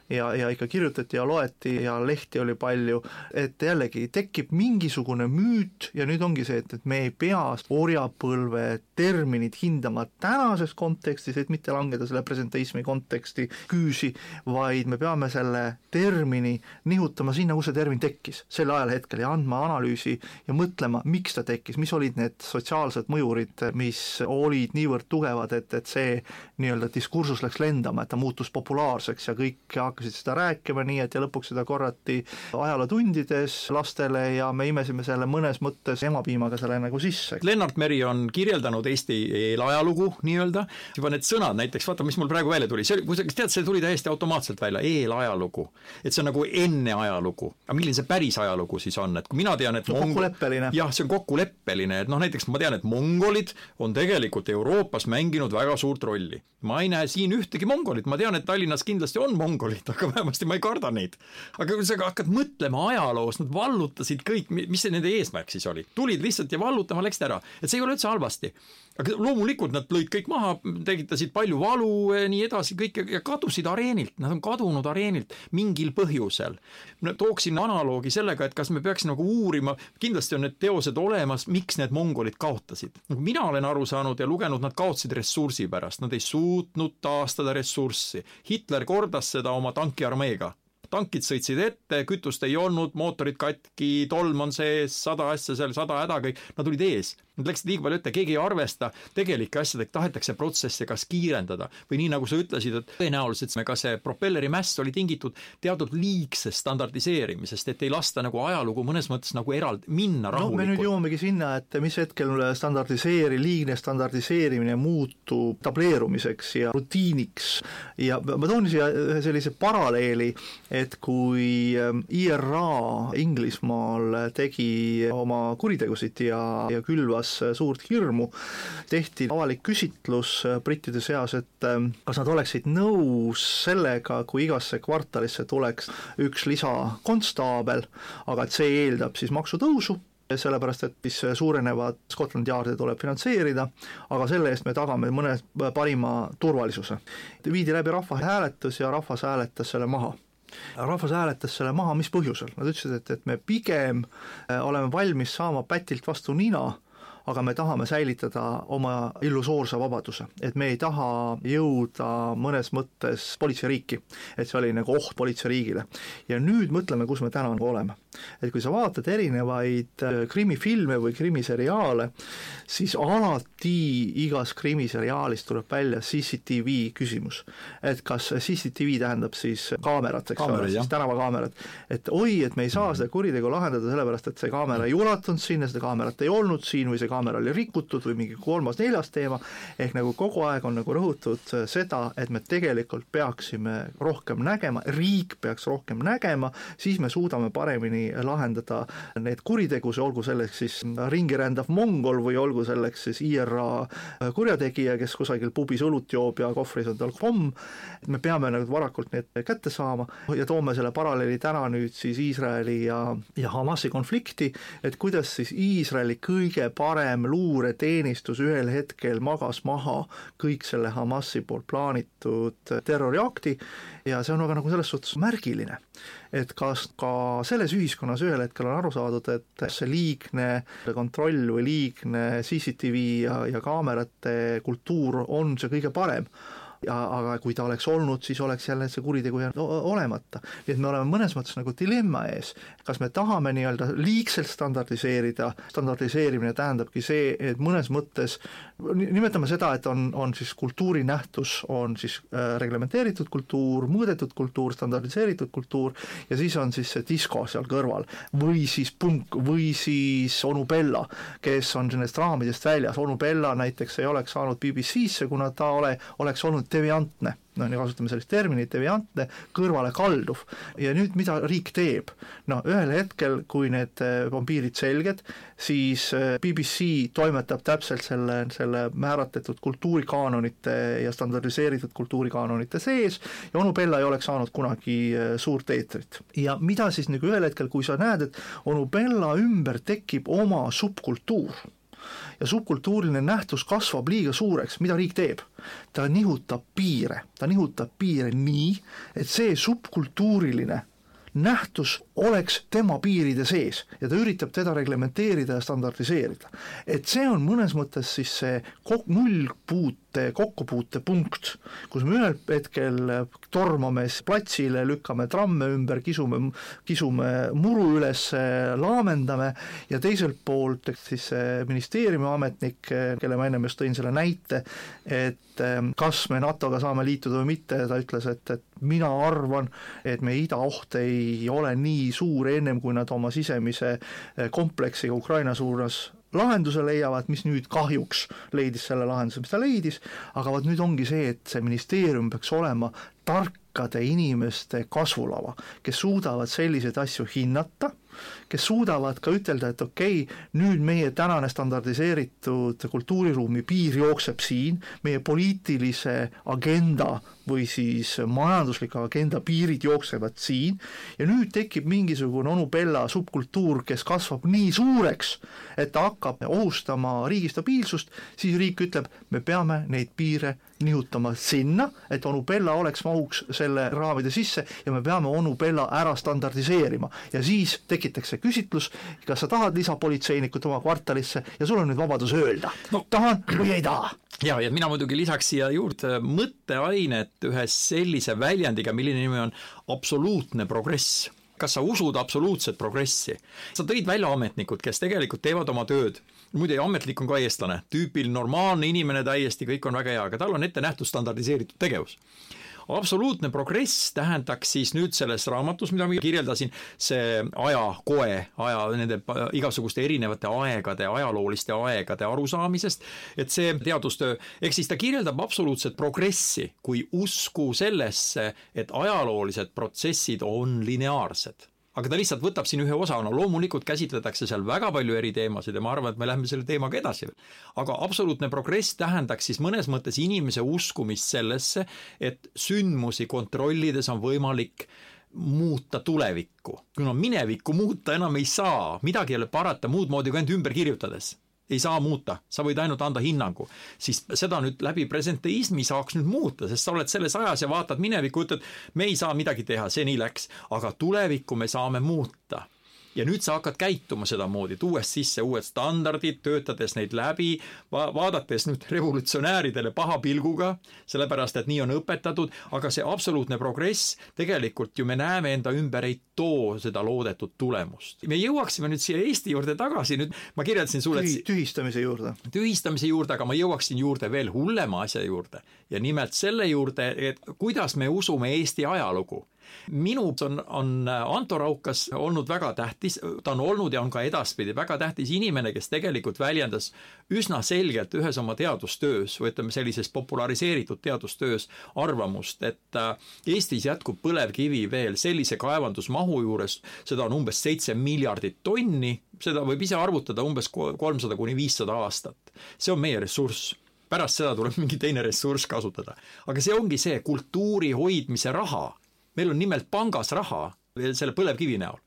ja, ja ikka kirjutati ja loeti ja lehti oli palju, et jällegi tekib mingisugune müüt ja nüüd ongi see, et, et me ei pea orjapõlve terminit hindama tänases kontekstis, et mitte langeda selle presenteismi konteksti küüsi, vaid me peame selle termini nihutama sinna, kus see termin tekkis, sel ajahetkel ja andma analüüsi ja mõtlema, miks ta tekkis, mis oli olid need sotsiaalsed mõjurid, mis olid niivõrd tugevad, et, et see nii-öelda diskursus läks lendama, et ta muutus populaarseks ja kõik hakkasid seda rääkima, nii et ja lõpuks seda korrati ajalootundides lastele ja me imesime selle mõnes mõttes emapiimaga selle nagu sisse. Lennart Meri on kirjeldanud Eesti eelajalugu nii-öelda, juba need sõnad näiteks, vaata, mis mul praegu välja tuli, see, kui sa tead, see tuli täiesti automaatselt välja, eelajalugu. et see on nagu enne ajalugu. aga milline see päris ajalugu siis on, et kui mina tean, et see on kokkuleppeline. jah, see on kokkuleppeline, selline, et noh, näiteks ma tean, et mongolid on tegelikult Euroopas mänginud väga suurt rolli. ma ei näe siin ühtegi mongolit, ma tean, et Tallinnas kindlasti on mongolid, aga vähemasti ma ei karda neid. aga kui sa hakkad mõtlema ajaloos, nad vallutasid kõik, mis see nende eesmärk siis oli? tulid lihtsalt ja vallutama läksid ära, et see ei ole üldse halvasti aga loomulikult nad lõid kõik maha, tekitasid palju valu ja nii edasi, kõik ja kadusid areenilt, nad on kadunud areenilt mingil põhjusel. tooksin analoogi sellega, et kas me peaks nagu uurima, kindlasti on need teosed olemas, miks need mongolid kaotasid. nagu mina olen aru saanud ja lugenud, nad kaotasid ressursi pärast, nad ei suutnud taastada ressurssi. Hitler kordas seda oma tankiarmeega tankid sõitsid ette, kütust ei olnud, mootorid katki, tolm on sees, sada asja seal, sada häda kõik, nad olid ees. Nad läksid liiga palju ette, keegi ei arvesta tegelike asjadega, tahetakse protsesse kas kiirendada või nii, nagu sa ütlesid, et tõenäoliselt ka see propelleri mäss oli tingitud teatud liigsest standardiseerimisest, et ei lasta nagu ajalugu mõnes mõttes nagu eraldi minna rahulikult. no me nüüd jõuamegi sinna, et mis hetkel standardiseeri, liigne standardiseerimine muutub tableerumiseks ja rutiiniks ja ma toon siia ühe sellise paralleeli, et kui ähm, IRA Inglismaal tegi oma kuritegusid ja, ja külvas äratas suurt hirmu, tehti avalik küsitlus brittide seas, et ähm, kas nad oleksid nõus sellega, kui igasse kvartalisse tuleks üks lisakonstaabel, aga et see eeldab siis maksutõusu, sellepärast et siis suurenevad Scotland Yardi tuleb finantseerida, aga selle eest me tagame mõne parima turvalisuse. viidi läbi rahvahääletus ja rahvas hääletas selle maha. Rahvas hääletas selle maha, mis põhjusel, nad ütlesid, et, et me pigem äh, oleme valmis saama pätilt vastu nina aga me tahame säilitada oma illusoorse vabaduse, et me ei taha jõuda mõnes mõttes politseiriiki, et see oli nagu oht politseiriigile. ja nüüd mõtleme, kus me täna nagu oleme. Et kui sa vaatad erinevaid äh, krimifilme või krimiseriaale, siis alati igas krimiseriaalis tuleb välja CCTV küsimus. et kas CCTV tähendab siis kaamerat, eks ole, siis tänavakaamerad. et oi, et me ei saa seda kuritegu lahendada sellepärast, et see kaamera ei ulatunud sinna, seda kaamerat ei olnud siin või see kaamera oli rikutud või mingi kolmas-neljas teema, ehk nagu kogu aeg on nagu rõhutud seda, et me tegelikult peaksime rohkem nägema, riik peaks rohkem nägema, siis me suudame paremini paremini lahendada neid kuritegusid, olgu selleks siis ringi rändav mongol või olgu selleks siis IRA kurjategija, kes kusagil pubis õlut joob ja kohvris on tal pomm, me peame nagu varakult need kätte saama ja toome selle paralleeli täna nüüd siis Iisraeli ja, ja Hamasi konflikti, et kuidas siis Iisraeli kõige parem luureteenistus ühel hetkel magas maha kõik selle Hamasi poolt plaanitud terroriakti ja see on aga nagu selles suhtes märgiline, et kas ka selles ühiskonnas ühel hetkel on aru saadud, et see liigne kontroll või liigne CCTV ja, ja kaamerate kultuur on see kõige parem ja aga kui ta oleks olnud, siis oleks jälle see kuritegu jäänud olemata. nii et me oleme mõnes mõttes nagu dilemma ees, kas me tahame nii-öelda liigselt standardiseerida, standardiseerimine tähendabki see, et mõnes mõttes nimetame seda, et on, on siis kultuurinähtus, on siis äh, reglementeeritud kultuur, mõõdetud kultuur, standardiseeritud kultuur ja siis on siis see disko seal kõrval. Või siis punk või siis onu Bella, kes on nendest raamidest väljas, onu Bella näiteks ei oleks saanud BBC-sse, kuna ta ole, oleks olnud deviantne, noh, kasutame sellist terminit, deviantne, kõrvalekalduv. ja nüüd, mida riik teeb? no ühel hetkel, kui need eh, on piirid selged, siis eh, BBC toimetab täpselt selle, selle määratletud kultuurikaanonite ja standardiseeritud kultuurikaanonite sees ja onu Bella ei oleks saanud kunagi eh, suurt eetrit. ja mida siis nagu ühel hetkel, kui sa näed, et onu Bella ümber tekib oma subkultuur, ja subkultuuriline nähtus kasvab liiga suureks, mida riik teeb? ta nihutab piire, ta nihutab piire nii, et see subkultuuriline nähtus oleks tema piiride sees ja ta üritab teda reglementeerida ja standardiseerida. et see on mõnes mõttes siis see nullpuute kokkupuutepunkt, kus me ühel hetkel tormame platsile, lükkame tramme ümber, kisume, kisume muru üles, laamendame ja teiselt poolt siis ministeeriumi ametnik, kelle ma ennem just tõin selle näite, et kas me NATO-ga saame liituda või mitte, ta ütles, et, et mina arvan, et meie idaoht ei ole nii suur ennem, kui nad oma sisemise eh, kompleksiga Ukraina suunas lahenduse leiavad, mis nüüd kahjuks leidis selle lahenduse, mis ta leidis, aga vot nüüd ongi see, et see ministeerium peaks olema tarkade inimeste kasvulava, kes suudavad selliseid asju hinnata kes suudavad ka ütelda, et okei okay,, nüüd meie tänane standardiseeritud kultuuriruumi piir jookseb siin, meie poliitilise agenda või siis majandusliku agenda piirid jooksevad siin ja nüüd tekib mingisugune onu Bella subkultuur, kes kasvab nii suureks, et ta hakkab ohustama riigi stabiilsust, siis riik ütleb, me peame neid piire nihutama sinna, et onu Bella oleks, mahuks selle raamide sisse ja me peame onu Bella ära standardiseerima ja siis tekitakse küsitlus, kas sa tahad lisapolitseinikut oma kvartalisse ja sul on nüüd vabadus öelda no., tahan või ei taha ja, ja mina muidugi lisaks siia juurde mõtteainet ühe sellise väljendiga, milline nimi on absoluutne progress kas sa usud absoluutset progressi? sa tõid välja ametnikud, kes tegelikult teevad oma tööd. Muide, ametnik on ka eestlane, tüüpil normaalne inimene täiesti, kõik on väga hea, aga tal on ette nähtud standardiseeritud tegevus. Absoluutne progress tähendaks siis nüüd selles raamatus, mida ma kirjeldasin, see ajakoe, aja, nende igasuguste erinevate aegade, ajalooliste aegade arusaamisest, et see teadustöö, ehk siis ta kirjeldab absoluutset progressi kui usku sellesse, et ajaloolised protsessid on lineaarsed aga ta lihtsalt võtab siin ühe osa, no loomulikult käsitletakse seal väga palju eri teemasid ja ma arvan, et me läheme selle teemaga edasi. aga absoluutne progress tähendaks siis mõnes mõttes inimese uskumist sellesse, et sündmusi kontrollides on võimalik muuta tulevikku. kuna minevikku muuta enam ei saa, midagi ei ole parata muud moodi kui ainult ümber kirjutades ei saa muuta, sa võid ainult anda hinnangu, siis seda nüüd läbi presenteismi saaks nüüd muuta, sest sa oled selles ajas ja vaatad minevikku, ütled, me ei saa midagi teha, see nii läks, aga tulevikku me saame muuta ja nüüd sa hakkad käituma sedamoodi, tuues sisse uued standardid, töötades neid läbi va, vaadates nüüd revolutsionääridele paha pilguga, sellepärast et nii on õpetatud, aga see absoluutne progress tegelikult ju me näeme enda ümber ei too seda loodetud tulemust. me jõuaksime nüüd siia Eesti juurde tagasi, nüüd ma kirjeldasin sulle Tühi, tühistamise juurde. tühistamise juurde, aga ma jõuaksin juurde veel hullema asja juurde ja nimelt selle juurde, et kuidas me usume Eesti ajalugu minu on, on Anto Raukas olnud väga tähtis, ta on olnud ja on ka edaspidi väga tähtis inimene, kes tegelikult väljendas üsna selgelt ühes oma teadustöös või ütleme, sellises populariseeritud teadustöös arvamust, et äh, Eestis jätkub põlevkivi veel sellise kaevandusmahu juures, seda on umbes seitse miljardit tonni, seda võib ise arvutada umbes kolmsada kuni viissada aastat. see on meie ressurss pärast seda tuleb mingi teine ressurss kasutada. aga see ongi see kultuuri hoidmise raha. Meil on nimelt pangas raha selle põlevkivi näol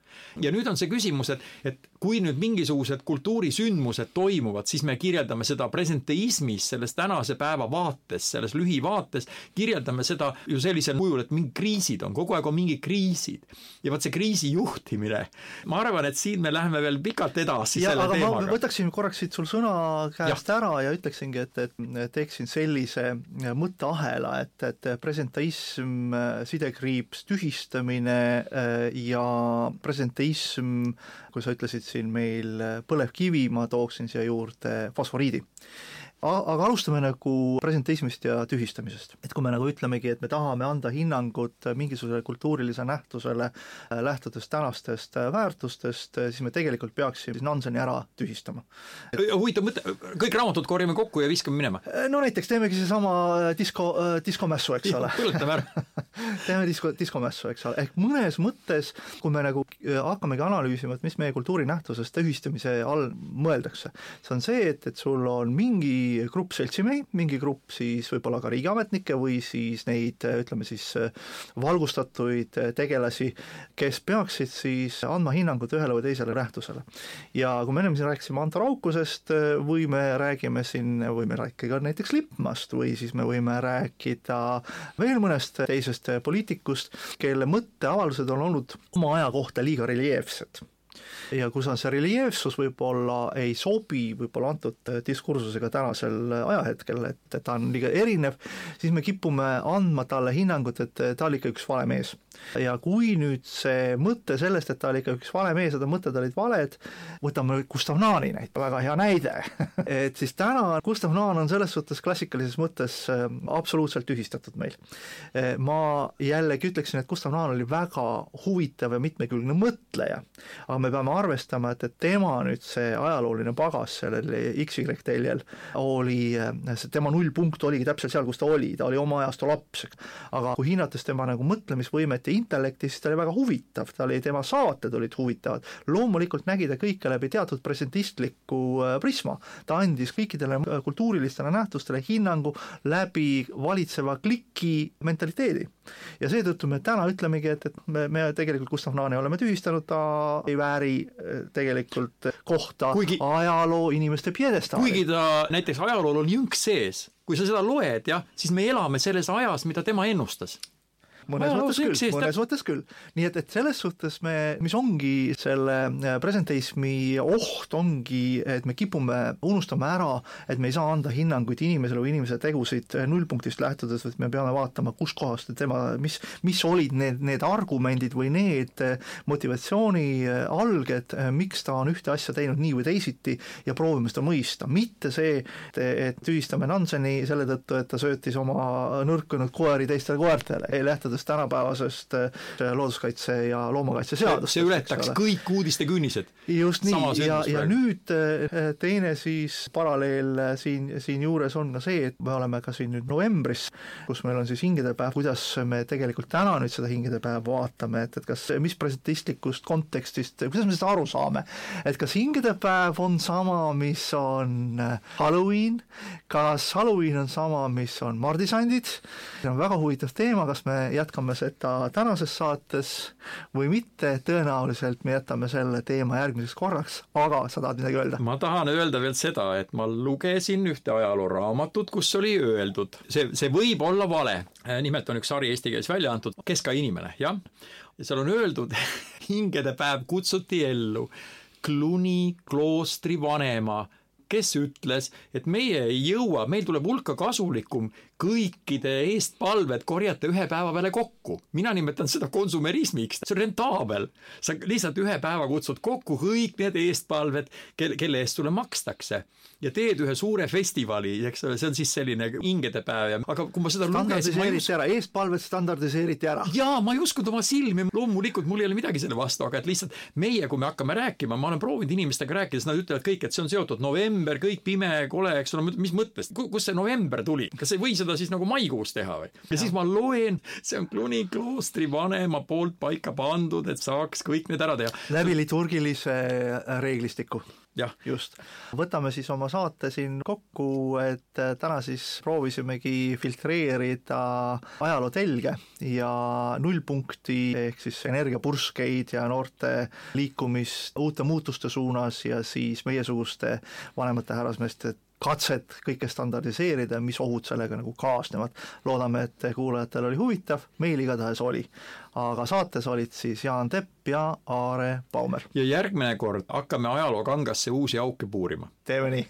ja nüüd on see küsimus, et, et kui nüüd mingisugused kultuurisündmused toimuvad, siis me kirjeldame seda presenteismis, selles tänase päeva vaates, selles lühivaates, kirjeldame seda ju sellisel kujul, et mingid kriisid on, kogu aeg on mingid kriisid. ja vot see kriisi juhtimine, ma arvan, et siin me läheme veel pikalt edasi ja, selle teemaga. ma võtaksin korraks siit sul sõna käest ja. ära ja ütleksingi, et, et teeksin sellise mõtteahela, et, et presenteism, sidekriips, tühistamine ja presenteism, kui sa ütlesid siin meil põlevkivi, ma tooksin siia juurde fosforiidi aga alustame nagu presenteismist ja tühistamisest. et kui me nagu ütlemegi, et me tahame anda hinnangut mingisugusele kultuurilisele nähtusele äh, lähtudes tänastest äh, väärtustest, äh, siis me tegelikult peaksime Nanseni ära tühistama. huvitav mõte, kõik raamatud korjame kokku ja viskame minema? no näiteks teemegi seesama disko, diskomässu, eks ole. põletame ära teeme disko, diskomässu, eks ole, ehk mõnes mõttes, kui me nagu hakkamegi analüüsima, et mis meie kultuurinähtusest tühistamise all mõeldakse, see on see, et, et sul on mingi mingi grupp seltsimehi, mingi grupp siis võib-olla ka riigiametnikke või siis neid ütleme siis valgustatuid tegelasi, kes peaksid siis andma hinnangut ühele või teisele nähtusele. ja kui me ennem siin rääkisime Anto Raukusest või me räägime siin, võime rääkida näiteks Lippmast või siis me võime rääkida veel mõnest teisest poliitikust, kelle mõtteavaldused on olnud oma aja kohta liiga reljeefsed ja kus on see reljeefsus võib-olla ei sobi võib-olla antud diskursusega tänasel ajahetkel, et ta on liiga erinev, siis me kipume andma talle hinnangut, et ta oli ikka üks vale mees ja kui nüüd see mõte sellest, et ta oli ikka üks vale mees ja ta mõtted olid valed, võtame Gustav Naani näite, väga hea näide et siis täna Gustav Naan on selles suhtes klassikalises mõttes äh, absoluutselt tühistatud meil. Äh, ma jällegi ütleksin, et Gustav Naan oli väga huvitav ja mitmekülgne mõtleja, aga me peame arvestama, et, et tema nüüd see ajalooline pagas sellel XY teljel oli, äh, see tema nullpunkt oligi täpselt seal, kus ta oli, ta oli oma ajastu laps, aga kui hinnates tema nagu mõtlemisvõimet ja intellekti, siis ta oli väga huvitav, ta oli, tema saated olid huvitavad. loomulikult nägi ta kõike läbi teatud presentistliku äh, prisma, ta andis kõikidele äh, kultuurilistele nähtustele hinnangu läbi valitseva kliki mentaliteedi. ja seetõttu me täna ütlemegi, et, et me, me tegelikult Gustav Naani oleme tühistanud, ta ei vääri äh, tegelikult kohta kuigi, ajaloo inimeste pjedestaali. kuigi ta näiteks ajalool on jõnks sees, kui sa seda loed, jah, siis me elame selles ajas, mida tema ennustas mõnes no, mõttes küll, mõnes mõttes küll. nii et, et selles suhtes me, mis ongi selle äh, presenteismi oht, ongi, et me kipume unustama ära, et me ei saa anda hinnanguid inimesele või inimese tegusid äh, nullpunktist lähtudes, vaid me peame vaatama, kuskohast tema, mis, mis olid need, need argumendid või need äh, motivatsiooni alged, miks ta on ühte asja teinud nii või teisiti ja proovime seda mõista, mitte see, et, et tühistame Nanseni selle tõttu, et ta söötis oma nõrkunud koeri teistele koertele, lähtudes sellest tänapäevasest äh, looduskaitse ja loomakaitse seadust. see ületaks kõik uudistekünnised. just nii, ja, ja nüüd äh, teine siis paralleel äh, siin, siinjuures on ka see, et me oleme ka siin nüüd novembris, kus meil on siis hingedepäev, kuidas me tegelikult täna nüüd seda hingedepäeva vaatame, et, et kas, mis presentistlikust kontekstist, kuidas me seda aru saame, et kas hingedepäev on sama, mis on Halloween, kas Halloween on sama, mis on mardisandid, see on väga huvitav teema, kas me jätkame jätkame seda tänases saates. Või mitte, tõenäoliselt me jätame selle teema järgmiseks korraks, aga sa tahad midagi öelda? ma tahan öelda veel seda, et ma lugesin ühte ajalooraamatut, kus oli öeldud, see, see võib olla vale, nimelt on üks sari eesti keeles välja antud, Kes ka inimene, jah, ja seal on öeldud hingedepäev kutsuti ellu. Cluny kloostri vanema. Kes ütles, et meie ei jõua, meil tuleb hulka kasulikum kõikide eestpalved korjata ühe päeva peale kokku. mina nimetan seda konsumerismiks, see on rentaabel. sa lihtsalt ühe päeva kutsud kokku kõik need eestpalved, kelle, kelle eest sulle makstakse. Ja teed ühe suure festivali, eks ole, see on siis selline hingedepäev ja aga kui ma seda standardiseeriti ära, eestpalved standardiseeriti ära. jaa, ma ei uskunud oma silmi, loomulikult mul ei ole midagi selle vastu, aga et lihtsalt meie, kui me hakkame rääkima, ma olen proovinud inimestega rääkides, nad ütlevad kõik, et see on seotud november, kõik pime, kole, eks ole, mis mõttes, kust see november tuli, kas ei või seda siis nagu maikuus teha või? ja siis ma loen, see on Cluny kloostri vanema poolt paika pandud, et saaks kõik need ära teha. läbi liturgilise reeglistiku just. võtame siis oma saate siin kokku, et äh, täna siis proovisimegi filtreerida ajaloo telge ja nullpunkti ehk siis energiapurskeid ja noorte liikumist uute muutuste suunas ja siis meiesuguste vanemate härrasmeeste katset kõike standardiseerida, mis ohud sellega nagu kaasnevad. loodame, et kuulajatel oli huvitav, meil igatahes oli. aga saates olid siis Jaan Tepp ja Aare Baumer. ja järgmine kord hakkame ajaloo kangasse uusi auke puurima. teeme nii